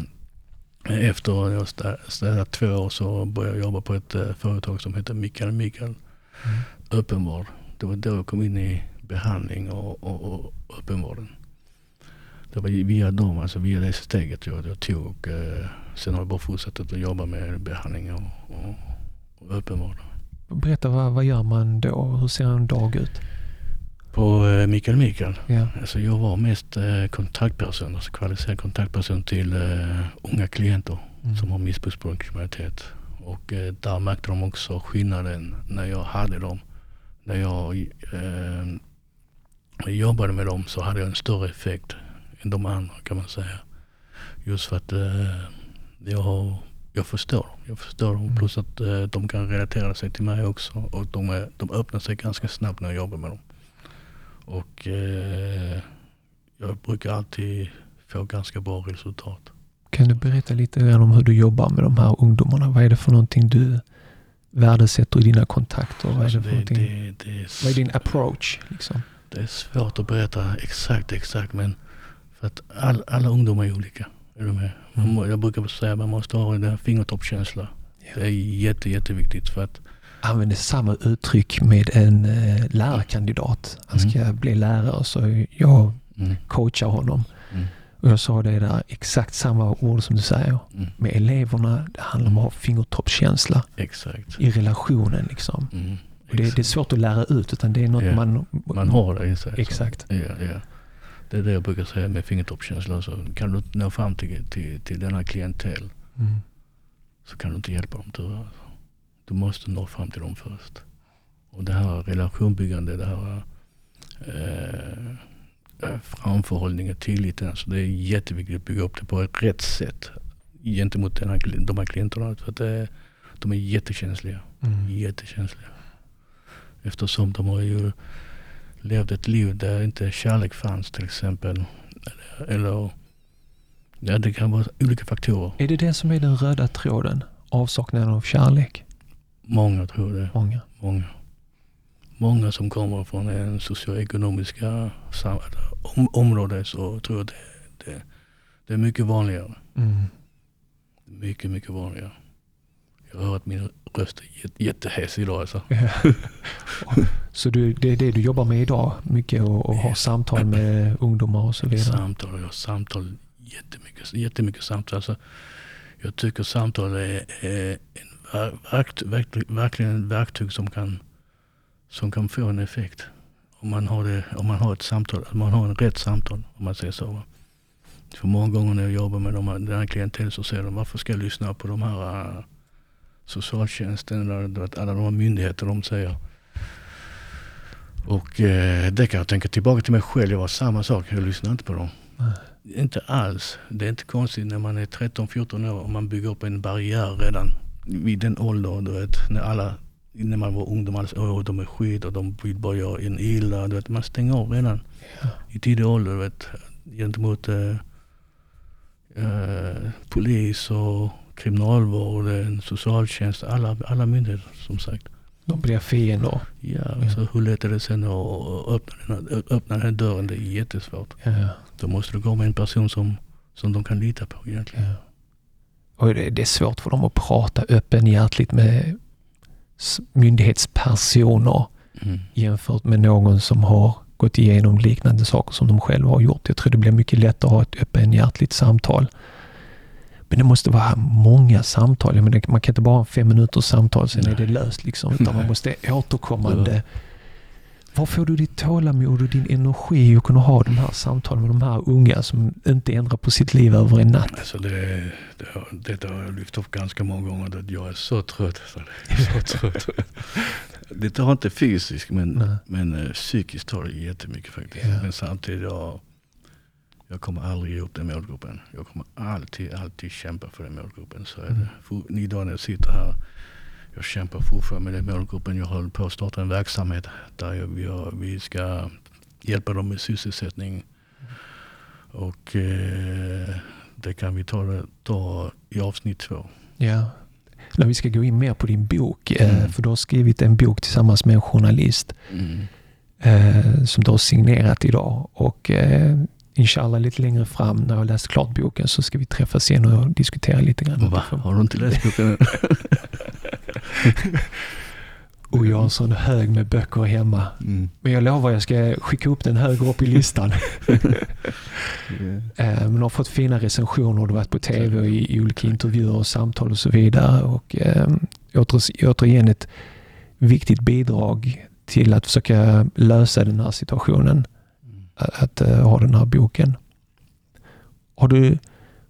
eh, efter jag stä- städat två år så började jag jobba på ett eh, företag som heter Mikael Mikael
Mm.
öppenvård. Det var då jag kom in i behandling och, och, och öppenvården. Det var via dem, alltså via det steget jag, jag tog. Och, eh, sen har jag bara fortsatt att jobba med behandling och, och, och öppenvård.
Berätta, vad, vad gör man då? Hur ser en dag ut?
På eh, Mikael Mikael,
Ja.
alltså jag var mest eh, kontaktperson, alltså kvalificerad kontaktperson till eh, unga klienter
Mm.
som har missbruksproblem och där märkte de också skillnaden när jag hade dem. När jag eh, jobbade med dem så hade jag en större effekt än de andra kan man säga. Just för att eh, jag, jag förstår dem. Jag förstår dem
Mm.
plus att eh, de kan relatera sig till mig också. Och de, är, de öppnar sig ganska snabbt när jag jobbar med dem. Och eh, jag brukar alltid få ganska bra resultat.
Kan du berätta lite grann om hur du jobbar med de här ungdomarna? Vad är det för någonting du värdesätter i dina kontakter? Vad är
Alltså
det för
det, det, det, är
Vad är din approach? Liksom?
Det är svårt att berätta exakt, exakt men för att all, alla ungdomar är olika. Är du med? Man,
Mm.
jag brukar säga att man måste ha här fingertoppskänsla. Det är jätte, jätteviktigt för att
använder samma uttryck med en eh, lärarkandidat. Han ska bli lärare så jag
mm,
coachar honom.
mm,
Och jag sa det där, exakt samma ord som du säger.
mm,
Med eleverna, det handlar om att ha fingertoppskänsla
exakt.
i relationen. Liksom.
Mm,
det, det är svårt att lära ut utan det är något
Ja.
man...
Man har det i sig.
Exakt.
Ja, ja. Det är det jag brukar säga med fingertoppskänsla. Så kan du inte nå fram till, till, till denna klientel
Mm.
så kan du inte hjälpa dem tyvärr. Du måste nå fram till dem först. Och det här relationbyggande, det här eh, eh, framförhållningen, tilliten. Alltså det är jätteviktigt att bygga upp det på ett rätt sätt gentemot den här, de här klienterna. För att det, de är jättekänsliga.
Mm.
Jättekänsliga. Eftersom de har ju levt ett liv där inte kärlek fanns till exempel. Eller, ja, det kan vara olika faktorer.
Är det det som är den röda tråden? Avsaknaden av kärlek?
Många tror det.
Många.
Många. Många som kommer från en socioekonomiska sam- om, område så tror jag det, det, det är mycket vanligare.
Mm.
Mycket, mycket vanligare. Jag hör att min röst är jätte, jättehes idag alltså.
Så du, det är det du jobbar med idag? Mycket och, och ha samtal med ungdomar och så vidare?
Samtal, har samtal, jättemycket, jättemycket samtal. Alltså, jag tycker samtal är, är en ver- verkt, verk, verkligen ett verktyg som kan, som kan få en effekt. Om man har, det, om man har ett samtal, om man har en rätt samtal om man säger så. För många gånger när jag jobbar med de här, den här klientel så säger de varför ska jag lyssna på de här socialtjänsten eller du vet, alla de här myndigheterna de säger. Och eh, det kan jag tänka tillbaka till mig själv. Jag var samma sak. Jag lyssnade inte på dem.
Nej.
Inte alls. Det är inte konstigt när man är 13-14 år och man bygger upp en barriär redan vid den åldern. Du vet, när, alla, när man var ungdom, alltså, åh, de är skit och de vill bara göra en illa. Du vet, man stänger av redan
Ja.
i tidig ålder du vet, gentemot eh, eh, polis och kriminalvården, socialtjänst, alla, alla myndigheter som sagt.
De blir fiender.
Ja,
Ja.
så hur lätt är det sen att öppna den, öppna den här dörren? Det är jättesvårt.
Ja.
Då måste du gå med en person som, som de kan lita på egentligen.
Ja. Och det, det är svårt för dem att prata öppenhjärtligt med myndighetspersoner
Mm.
jämfört med någon som har gått igenom liknande saker som de själva har gjort. Jag tror det blir mycket lättare att ha ett öppenhjärtligt samtal. Men det måste vara många samtal. Jag menar, man kan inte bara ha fem minuters samtal, sen är
Nej.
det löst. Liksom, utan man måste återkommande. Var får du ditt tålamod och din energi att kunna ha de här samtalen med de här unga som inte ändrar på sitt liv över en natt?
Alltså det, det, har- detta har jag lyft upp ganska många gånger. Att jag är så trött. Så är trött. Det tar inte fysiskt men,
Nej.
men eh, psykiskt tar det jättemycket faktiskt.
Ja.
Men samtidigt, jag, jag kommer aldrig ge upp den målgruppen. Jag kommer alltid, alltid kämpa för den målgruppen. Så är
Mm.
det. For, idag när jag sitter här, jag kämpar fortfarande med den målgruppen. Jag håller på att starta en verksamhet där jag, har, vi ska hjälpa dem med sysselsättning. Och eh, det kan vi ta, ta i avsnitt två.
Ja. När vi ska gå in mer på din bok, eh,
Mm.
för du har skrivit en bok tillsammans med en journalist
Mm.
eh, som du har signerat idag. Och eh, inshallah lite längre fram när jag har läst klart boken så ska vi träffas igen och diskutera lite grann.
Va? Har du inte läst boken än?
Och jag har en sån hög med böcker hemma.
Mm.
Men jag lovar jag ska skicka upp den högre upp i listan. Eh, Men har fått fina recensioner och du har varit på tv och i, i olika intervjuer och samtal och så vidare. Och eh, åter, återigen ett viktigt bidrag till att försöka lösa den här situationen. Att, eh, ha den här boken. Har du,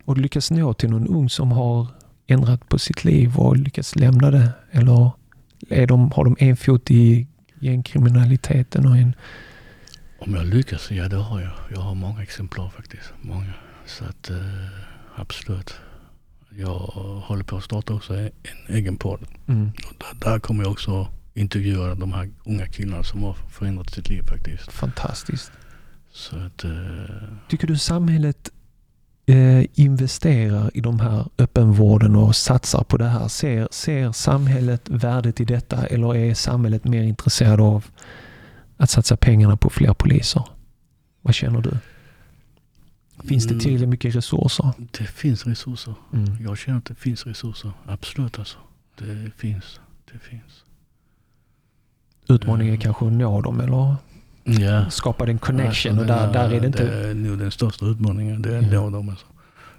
har du lyckats nå till någon ung som har ändrat på sitt liv och lyckats lämna det? Eller är de, har de en fot i gängkriminaliteten och en...
Om jag lyckas? Ja det har jag. Jag har många exemplar faktiskt. Många. Så att eh, absolut. Jag håller på att starta också en egen podd.
Mm.
Där, där kommer jag också intervjua de här unga killarna som har förändrat sitt liv faktiskt.
Fantastiskt.
Att eh,
Tycker du samhället eh, investerar i de här öppenvården och satsar på det här? Ser, ser samhället värdet i detta eller är samhället mer intresserad av att satsa pengarna på fler poliser? Vad känner du? Finns det
Mm.
tillräckligt mycket resurser?
Det finns resurser.
Mm.
Jag känner att det finns resurser. Absolut alltså. Det finns. Det finns.
Utmaningen är
Mm.
kanske att nå dem eller
Ja.
skapa den connection.
Alltså,
och där, där är det inte...
Det är nog den största utmaningen. Det är att
Ja.
Alltså.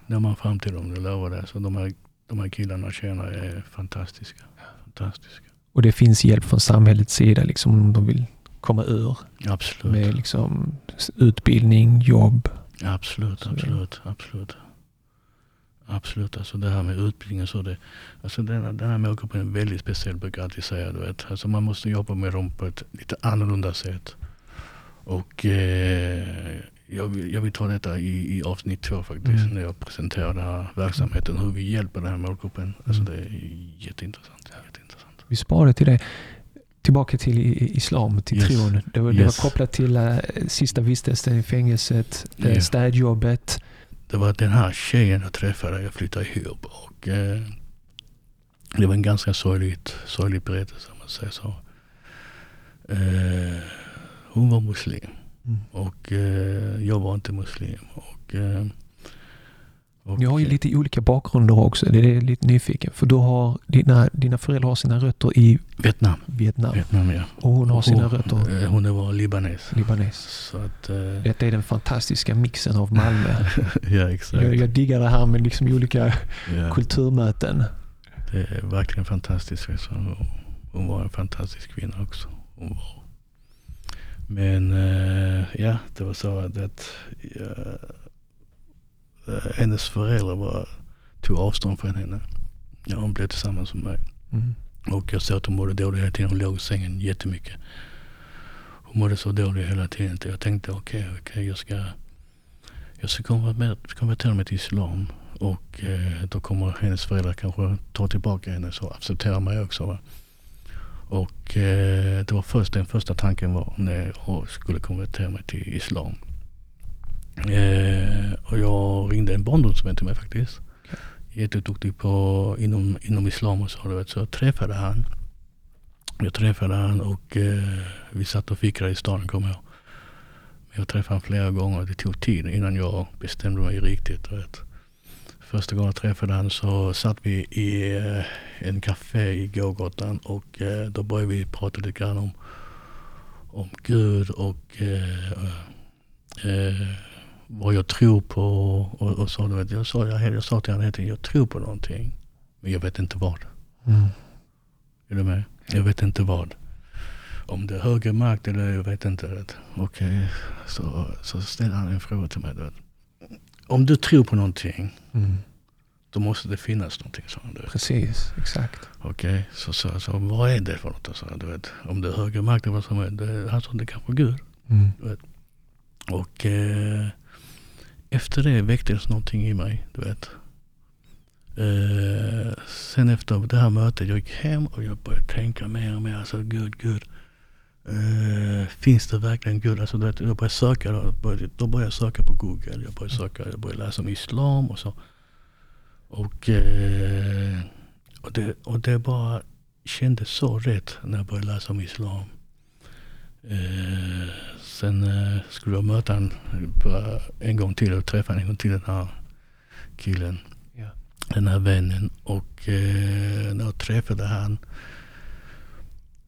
Når man fram till dem, det lovar det. Så de här, de här killarna och tjejerna är fantastiska. Fantastiska.
Och det finns hjälp från samhällets sida liksom, om de vill komma ur
Absolut.
med liksom, utbildning, jobb.
Absolut,
Så det-
absolut, absolut. Absolut, alltså det här med utbildning och så. Det, alltså den, här- den här målgruppen är väldigt speciell brukar jag alltid säga. Du vet. Alltså man måste jobba med dem på ett lite annorlunda sätt. Och eh, jag, vill, jag vill ta detta i, i avsnitt två faktiskt.
Mm.
När jag presenterar den här verksamheten. Hur vi hjälper den här målgruppen. Alltså
Mm.
det är jätteintressant. jätteintressant.
Vi sparar det till det. Tillbaka till islam, till
Yes.
tron. Det var, det
Yes.
var kopplat till uh, sista vistelsen i fängelset,
Ja.
städjobbet.
Det var den här tjejen jag träffade, jag flyttade ihop och eh, det var en ganska sorglig berättelse om man säger så. Eh, hon var muslim
Mm.
och eh, jag var inte muslim. Och, eh, och,
Ni har ju lite olika bakgrunder också. Det är lite nyfiken. För du har, dina, dina föräldrar har sina rötter i
Vietnam.
Vietnam.
Vietnam ja.
Och hon har sina
hon,
rötter
eh, Hon var libanes.
libanes.
Så att, eh,
Detta är den fantastiska mixen av Malmö.
ja exakt.
Jag, jag diggar det här med liksom olika
Ja.
kulturmöten.
Det är verkligen fantastiskt. Hon var en fantastisk kvinna också. Hon var. Men eh, ja, det var så att, eh, hennes föräldrar var, tog avstånd från henne. Ja, hon blev tillsammans med mig.
Mm.
Och jag såg att hon mådde dåligt hela tiden. Hon låg i sängen jättemycket. Hon mådde så dåligt hela tiden. Jag tänkte okej, okej jag ska, jag ska konvertera mig till islam. Och eh, då kommer hennes föräldrar kanske ta tillbaka henne så acceptera mig också. Va? Och eh, det var först den första tanken var när jag skulle konvertera mig till islam. Eh, och jag ringde en barndomsvän till mig faktiskt. Jätteduktig på inom, inom islam och så. du vet. Så jag träffade han. Jag träffade han och eh, vi satt och fikade i staden kommer jag. Men jag träffade han flera gånger. Det tog tid innan jag bestämde mig riktigt. Vet. Första gången jag träffade han så satt vi i eh, en café i gågatan och eh, då började vi prata lite grann om, om Gud och eh, eh, vad jag tror på. Och, och så, du vet, jag, sa, jag, jag sa till honom hela tiden, jag tror på någonting. Men jag vet inte vad.
Mm.
Är du med? Jag vet inte vad. Om det är högre makt eller jag vet inte. Okej, så, så ställer han en fråga till mig. du Vet. Om du tror på någonting,
Mm.
då måste det finnas någonting. han, du vet.
Precis, exakt.
Okej, så sa jag, så, vad är det för något? Så, du vet. Om det är högre makt vad som är det. Han sa, det kanske är Gud.
Mm.
Och eh, efter det väcktes någonting i mig, du vet. Eh, sen efter det här mötet, jag gick hem och jag började tänka mer och mer, alltså Gud, Gud. Eh, finns det verkligen Gud? Alltså, du vet, jag började söka, då började, då började jag söka på Google, jag började söka, jag började läsa om Islam och så. Och, eh, och, det, och det bara kändes så rätt när jag började läsa om Islam. Eh, sen skulle jag möta på, en gång till och träffa en gång till den här killen.
Ja.
Den här vännen. Och när jag träffade han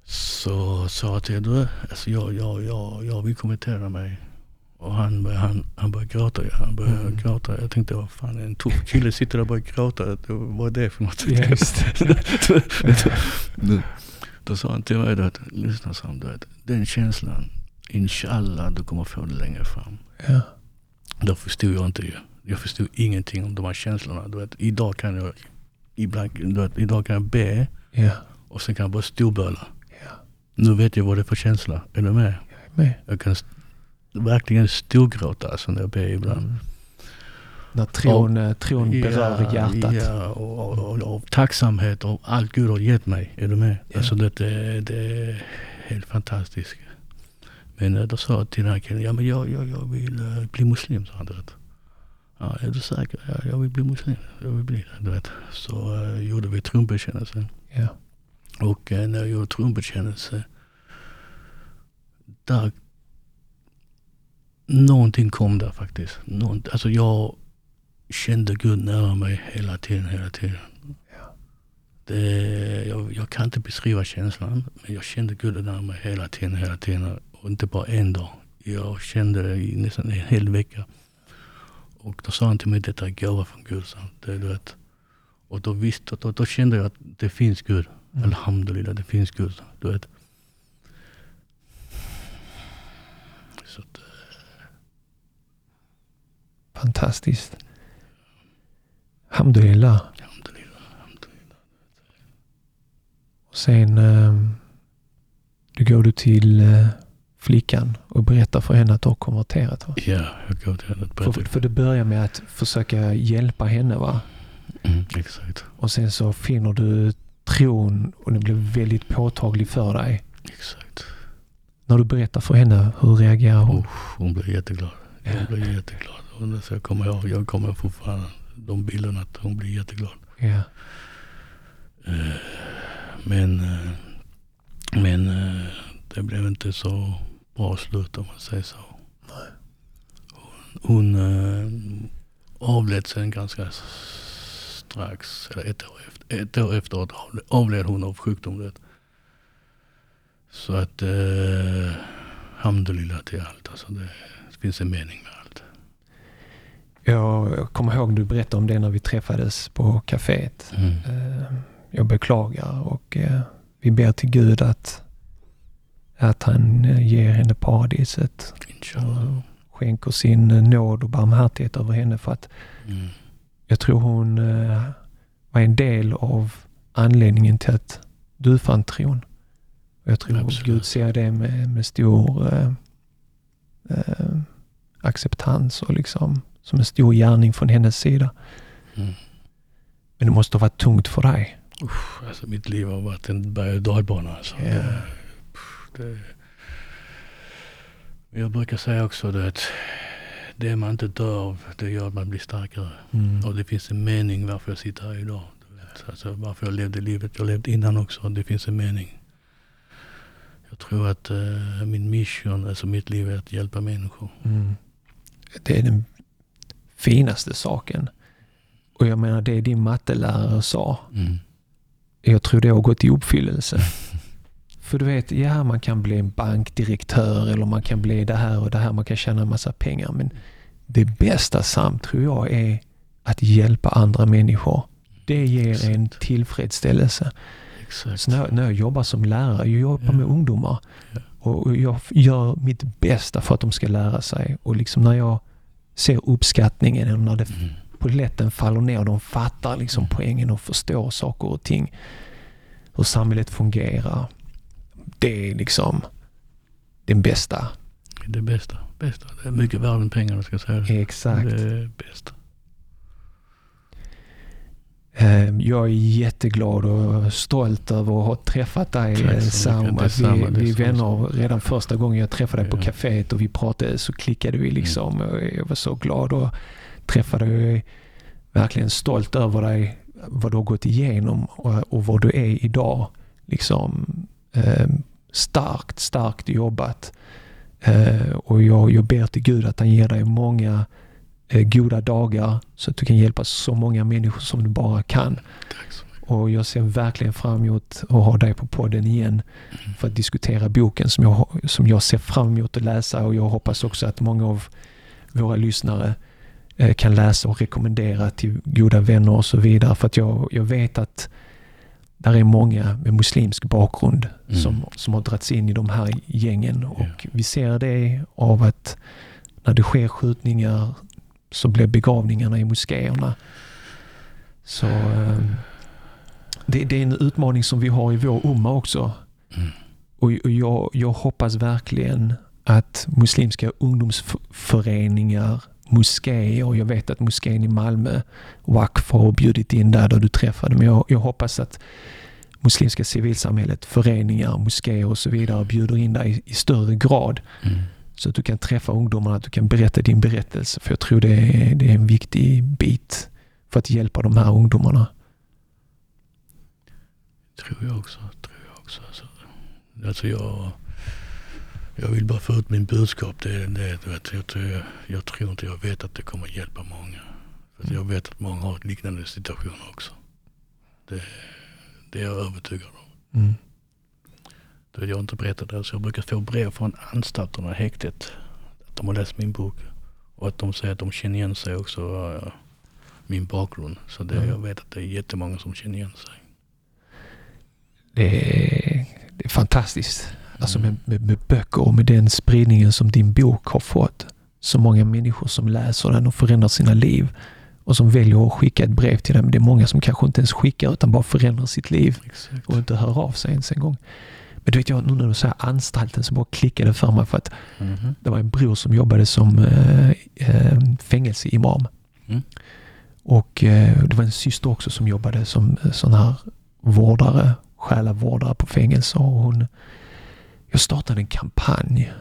så sa jag till honom, alltså jag, jag, jag, jag vill kommentera mig. Och han, började- han, han började gråta. Han började
Mm.
gråta. Jag tänkte, vad fan en tuff kille sitter där och börjar gråta. Vad är det för något?
Ja, just
då, då sa han till mig, vet, lyssna sa han, du vet, den känslan, inshallah du kommer få det längre fram.
Ja.
Då förstod jag inte ju. Jag förstod ingenting om de här känslorna. Du vet, idag kan jag ibland, du vet, idag kan jag be
Ja.
och sen kan jag bara storböla.
Ja.
Nu vet jag vad det är för känsla. Är du med?
Jag är med.
Jag kan st- verkligen storgråta alltså när jag ber ibland.
Mm. När tron, eh, tron berör hjärtat.
Ja, och, och, och, och tacksamhet och allt Gud har gett mig. Är du med?
Ja.
Alltså det, det, det är helt fantastiskt. Men då sa jag till den här killen, ja men jag, jag, jag vill eh, bli muslim, sa han. Du vet. Ja, är du säker? Ja, jag vill bli muslim. Jag vill bli det, du vet. Så uh, gjorde vi trumbekännelse.
Ja.
Och eh, när jag gjorde trumbekännelse, där, någonting kom där faktiskt. Någon, alltså jag kände Gud nära mig hela tiden, hela tiden.
Ja.
Det, jag, jag kan inte beskriva känslan, men jag kände Gud nära mig hela tiden, hela tiden. Och inte bara en dag. Jag kände det i nästan en hel vecka. Och då sa han till mig, detta är gåva från Gud. Så det, du vet. Och då, visste, då, då kände jag att det finns Gud.
Mm.
Alhamdulillah, det finns Gud. Du vet. Så att,
Fantastiskt. Alhamdulillah.
alhamdulillah, alhamdulillah.
Och sen eh, då går du till eh, flickan och berättar för henne att du har konverterat. Va?
Ja, jag går till henne och
För,
berättar.
för du börjar med att försöka hjälpa henne va?
Mm, exakt,
Och sen så finner du tron och den blir väldigt påtaglig för dig.
exakt.
När du berättar för henne, hur reagerar hon?
Usch, hon blev jätteglad. Hon
Ja.
blev jätteglad. Och så jag kommer ihåg, jag kommer fortfarande de bilderna att hon blev jätteglad.
Ja.
Eh, Men, eh, men eh, det blev inte så bra slut om man säger så. Hon, hon eh, avled sen ganska strax, eller ett år, efter, ett år efteråt avled, hon av sjukdom. Det. Så att, eh, alhamdulillah till allt. Alltså det, det finns en mening med allt.
Jag kommer ihåg du berättade om det när vi träffades på kaféet.
Mm.
Eh, Jag beklagar och eh, vi ber till Gud att, att han eh, ger henne paradiset
Inshallah.
skänker sin nåd och barmhärtighet över henne för att
Mm.
Jag tror hon eh, var en del av anledningen till att du fann tron. Jag tror
Absolut.
Gud ser det med, med stor eh, eh, acceptans och liksom som en stor gärning från hennes sida.
Mm.
Men det måste ha varit tungt för dig.
Usch, alltså mitt liv har varit en berg och dalbana. Alltså.
Ja.
Det, det, jag brukar säga också det att det man inte dör av, det gör att man blir starkare. Och det finns en mening varför jag sitter här idag. Alltså varför jag levde livet jag levt innan också. Det finns en mening. Jag tror att eh, min mission, alltså mitt liv är att hjälpa människor.
Mm. Det är den finaste saken. Och jag menar det din mattelärare sa.
Mm.
Jag tror det har gått i uppfyllelse. För du vet, ja man kan bli en bankdirektör eller man kan bli det här och det här. Man kan tjäna en massa pengar. Men det bästa samt tror jag är att hjälpa andra människor. Det ger en
Exakt.
tillfredsställelse.
Exakt.
Så när, när jag jobbar som lärare, jag jobbar
Ja.
med ungdomar.
Ja.
Och och jag gör mitt bästa för att de ska lära sig. Och liksom när jag ser uppskattningen eller när det
Mm.
polletten faller ner och de fattar liksom
Mm.
poängen och förstår saker och ting. Hur samhället fungerar. Det är liksom den bästa.
Det bästa. bästa. Det är mycket värre än pengarna ska jag säga.
Exakt.
Det är bäst.
Eh, Jag är jätteglad och stolt över att ha träffat dig. Sam. Att vi, vi är vänner redan första gången jag träffade dig på kaféet och vi pratade så klickade vi liksom. Och Jag var så glad och träffade dig. Verkligen stolt över dig, vad du har gått igenom och, och vad du är idag. Liksom starkt, starkt jobbat. Eh, och jag, jag ber till Gud att han ger dig många eh, goda dagar så att du kan hjälpa så många människor som du bara kan. Och jag ser verkligen fram emot att ha dig på podden igen för att diskutera boken som jag, som jag ser fram emot att läsa och jag hoppas också att många av våra lyssnare eh, kan läsa och rekommendera till goda vänner och så vidare. För att jag, jag vet att där är många med muslimsk bakgrund
Mm.
som, som har dragits in i de här gängen och vi ser det av att när det sker skjutningar så blir begravningarna i moskéerna. Så eh, det, det är en utmaning som vi har i vår umma också.
Mm.
Och, och jag, jag hoppas verkligen att muslimska ungdomsföreningar, moskéer, jag vet att moskén i Malmö, Waqf har bjudit in där, där du träffade, men jag, jag hoppas att muslimska civilsamhället, föreningar, moskéer och så vidare bjuder in dig i, i större grad
Mm.
så att du kan träffa ungdomarna, att du kan berätta din berättelse. För jag tror det är, det är en viktig bit för att hjälpa de här ungdomarna.
Tror jag också. Tror jag också. Alltså, alltså jag, Jag vill bara få ut min budskap. Det, det, vet, jag, tror, jag tror inte jag vet att det kommer hjälpa många. För jag vet att många har liknande situationer också. Det, det är jag övertygad om.
Mm.
Du vet, jag inte berättat det, så jag brukar få brev från anstalterna, häktet. Att de har läst min bok. Och att de säger att de känner igen sig också, uh, min bakgrund. Så det,
Mm.
jag vet att det är jättemånga som känner igen sig.
Det är, det är fantastiskt. Alltså
Mm.
med, med, med böcker och med den spridningen som din bok har fått. Så många människor som läser den och förändrar sina liv. Och som väljer att skicka ett brev till den. Men det är många som kanske inte ens skickar utan bara förändrar sitt liv.
Exakt.
och inte hör av sig ens en gång. Men du vet, jag, nu när du säger anstalten så bara klickade för mig för att
Mhm.
det var en bror som jobbade som eh, eh, fängelseimam.
Mm.
Och eh, det var en syster också som jobbade som eh, sån här vårdare, själavårdare på fängelse. Och hon, jag startade en kampanj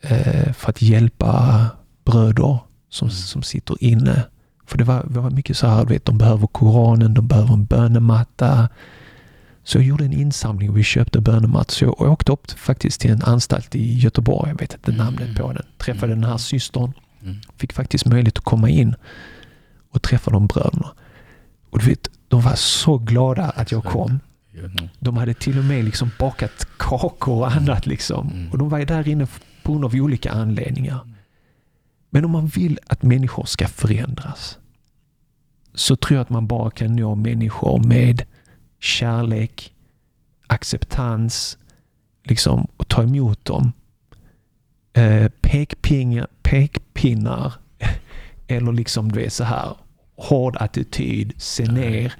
eh, för att hjälpa bröder som,
Mm.
som sitter inne. För det var, det var mycket så här, vet, de behöver Koranen, de behöver en bönematta. Så jag gjorde en insamling och vi köpte bönemattor. Så jag åkte upp faktiskt till en anstalt i Göteborg, jag vet inte namnet på den. Träffade den här systern,
Mm.
fick faktiskt möjlighet att komma in och träffa de bröderna. Och du vet, de var så glada att jag kom.
Mm.
De hade till och med liksom bakat kakor och annat liksom.
Mm.
Och de var där inne på grund av olika anledningar. Men om man vill att människor ska förändras så tror jag att man bara kan nå människor med kärlek, acceptans, liksom och ta emot dem. Eh, pekpingar, pekpinnar eller liksom du vet så här hård attityd, se
Nej.
ner.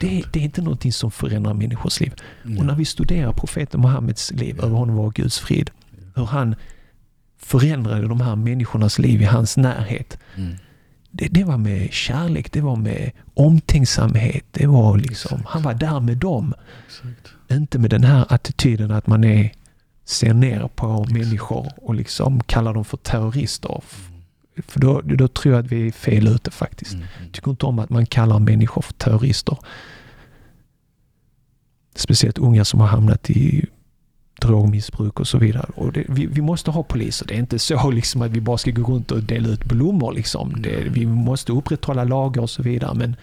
Det
Det, är inte någonting som förändrar människors liv.
Mm.
Och när vi studerar profeten Muhammeds liv,
Ja.
över honom var Guds frid, hur han förändrade de här människornas liv i hans närhet.
Mm.
Det, det var med kärlek, det var med omtänksamhet, det var liksom,
Exakt.
han var där med dem.
Exakt.
Inte med den här attityden att man är, ser ner på människor och liksom kallar dem för terrorister. För då, då tror jag att vi är fel ute faktiskt.
Mm. Mm.
tycker inte om att man kallar människor för terrorister. Speciellt unga som har hamnat i drogmissbruk och så vidare. Och det, vi, vi måste ha poliser. Det är inte så liksom att vi bara ska gå runt och dela ut blommor. Liksom. Det, vi måste upprätthålla lagar och så vidare. Men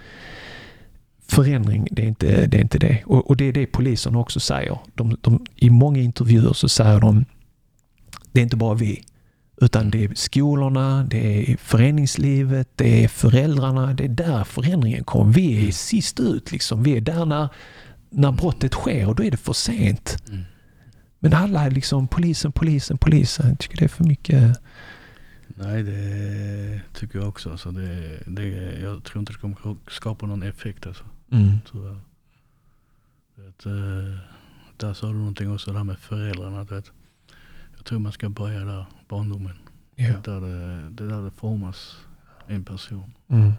förändring, det är inte det. Är inte det. Och, och det är det polisen också säger. De, de, I många intervjuer så säger de det är inte bara vi. Utan det är skolorna, det är föreningslivet, det är föräldrarna. Det är där förändringen kommer. Vi är sist ut. Liksom. Vi är där när, när brottet sker och då är det för sent.
Mm.
Men alla är liksom polisen, polisen, polisen. Jag tycker det är för mycket.
Nej, det tycker jag också. Så det, det, jag tror inte det kommer skapa någon effekt alltså.
Mm.
Det, eh, där sa du någonting också, det här med föräldrarna. Jag tror man ska börja där, barndomen.
Ja.
Där det, det är där det formas en person.
Mm.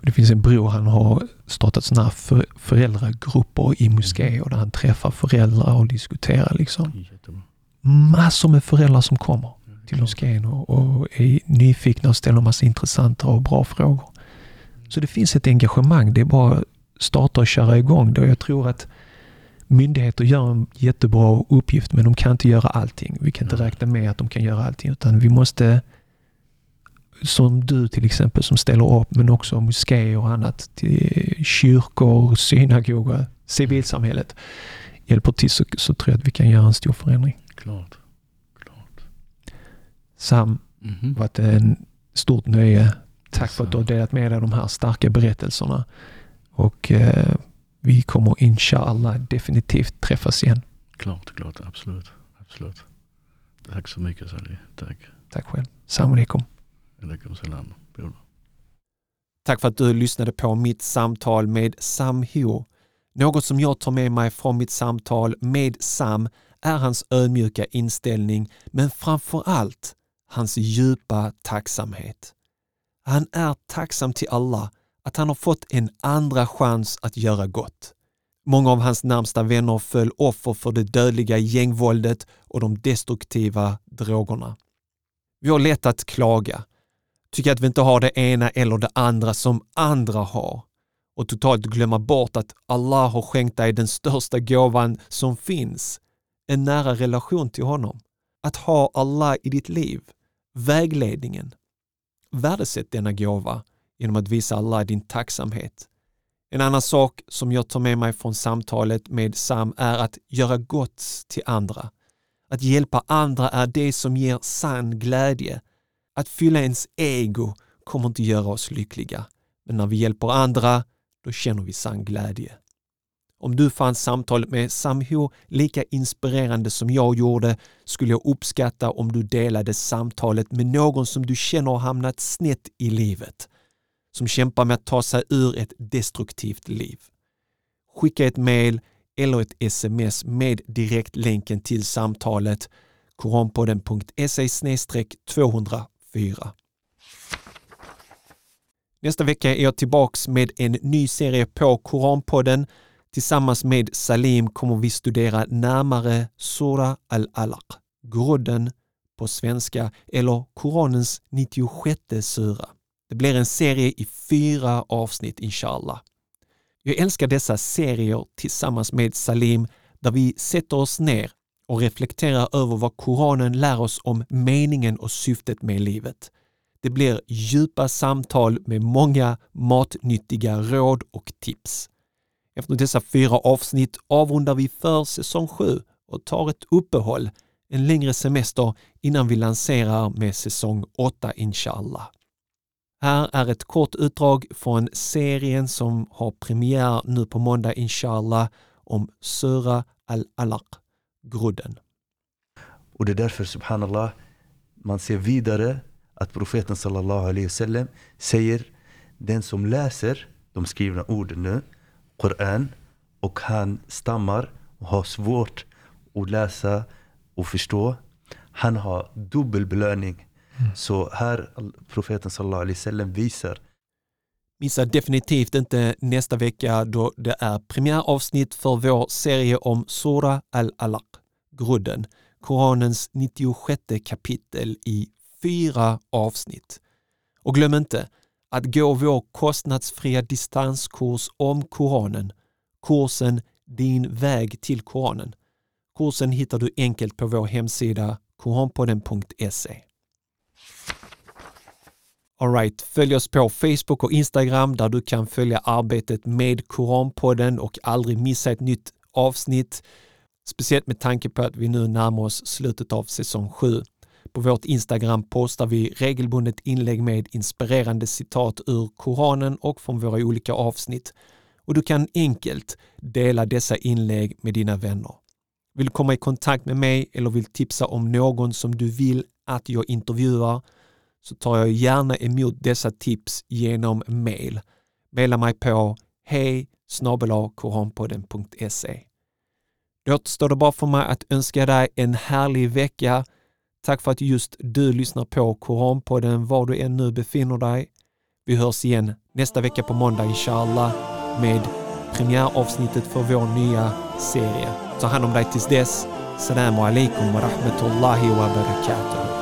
Det finns en bror, han har startat sådana för, föräldragrupper i moskéer där han träffar föräldrar och diskuterar liksom.
Jättebra.
Massor med föräldrar som kommer
Ja,
till moskén och, och är nyfikna och ställer massa intressanta och bra frågor. Så det finns ett engagemang. Det är bara att starta och köra igång det. Jag tror att myndigheter gör en jättebra uppgift men de kan inte göra allting. Vi kan inte
Nej.
räkna med att de kan göra allting utan vi måste som du till exempel som ställer upp men också moskéer och annat till kyrkor, synagogor, civilsamhället hjälper till så, så tror jag att vi kan göra en stor förändring.
Klart. Klart.
Sam, det har varit en stort nöje. Tack för att du har delat med dig av de här starka berättelserna. Och eh, vi kommer inshallah definitivt träffas igen.
Klart, klart. Absolut. Absolut. Tack så mycket Sally. Tack.
Tack själv. Salam alaikum.
Alaikum salam.
Tack för att du lyssnade på mitt samtal med Sam Ho. Något som jag tar med mig från mitt samtal med Sam är hans ödmjuka inställning men framför allt hans djupa tacksamhet. Han är tacksam till Allah att han har fått en andra chans att göra gott. Många av hans närmsta vänner föll offer för det dödliga gängvåldet och de destruktiva drogerna. Vi har lätt att klaga, tycka att vi inte har det ena eller det andra som andra har och totalt glömma bort att Allah har skänkt dig den största gåvan som finns, en nära relation till honom. att ha Allah i ditt liv, vägledningen. Värdesätt denna gåva genom att visa Allah din tacksamhet. En annan sak som jag tar med mig från samtalet med Sam är att göra gott till andra. Att hjälpa andra är det som ger sann glädje. Att fylla ens ego kommer inte göra oss lyckliga. Men när vi hjälper andra, då känner vi sann glädje. Om du fann samtalet med Samho lika inspirerande som jag gjorde skulle jag uppskatta om du delade samtalet med någon som du känner har hamnat snett i livet. Som kämpar med att ta sig ur ett destruktivt liv. Skicka ett mail eller ett sms med direktlänken till samtalet koranpodden.se 204. Nästa vecka är jag tillbaks med en ny serie på Koranpodden. Tillsammans med Salim kommer vi studera närmare Sura al-Alaq, grodden på svenska, eller Koranens 96 sura. Det blir en serie i fyra avsnitt inshallah. Jag älskar dessa serier tillsammans med Salim där vi sätter oss ner och reflekterar över vad Koranen lär oss om meningen och syftet med livet. Det blir djupa samtal med många matnyttiga råd och tips. Efter dessa fyra avsnitt avrundar vi för säsong 7 och tar ett uppehåll, en längre semester innan vi lanserar med säsong 8 inshallah. Här är ett kort utdrag från serien som har premiär nu på måndag inshallah om Sura al-Alaq, grodden.
Och det är därför subhanallah man ser vidare att profeten sallallahu alaihi wasallam säger den som läser de skrivna orden nu, Koran, och han stammar och har svårt att läsa och förstå. Han har dubbel belöning. Mm. Så här profeten sallallahu alaihi wasallam visar
Missa definitivt inte nästa vecka då det är premiäravsnitt för vår serie om Sura al-Alaq, grudden, Koranens 96 kapitel i fyra avsnitt. Och glöm inte att gå vår kostnadsfria distanskurs om Koranen, kursen Din väg till Koranen. Kursen hittar du enkelt på vår hemsida koranpodden.se. Alright, följ oss på Facebook och Instagram där du kan följa arbetet med Koranpodden och aldrig missa ett nytt avsnitt. Speciellt med tanke på att vi nu närmar oss slutet av säsong 7. På vårt Instagram postar vi regelbundet inlägg med inspirerande citat ur Koranen och från våra olika avsnitt. Och du kan enkelt dela dessa inlägg med dina vänner. Vill du komma i kontakt med mig eller vill tipsa om någon som du vill att jag intervjuar så tar jag gärna emot dessa tips genom mail. Maila mig på hej koranpodden.se. Då återstår det bara för mig att önska dig en härlig vecka Tack för att just du lyssnar på Koranpodden var du än nu befinner dig. Vi hörs igen nästa vecka på måndag inshallah med premiäravsnittet för vår nya serie. Ta hand om dig tills dess. Salam alaikum wa rahmatullahi wa barakatuh.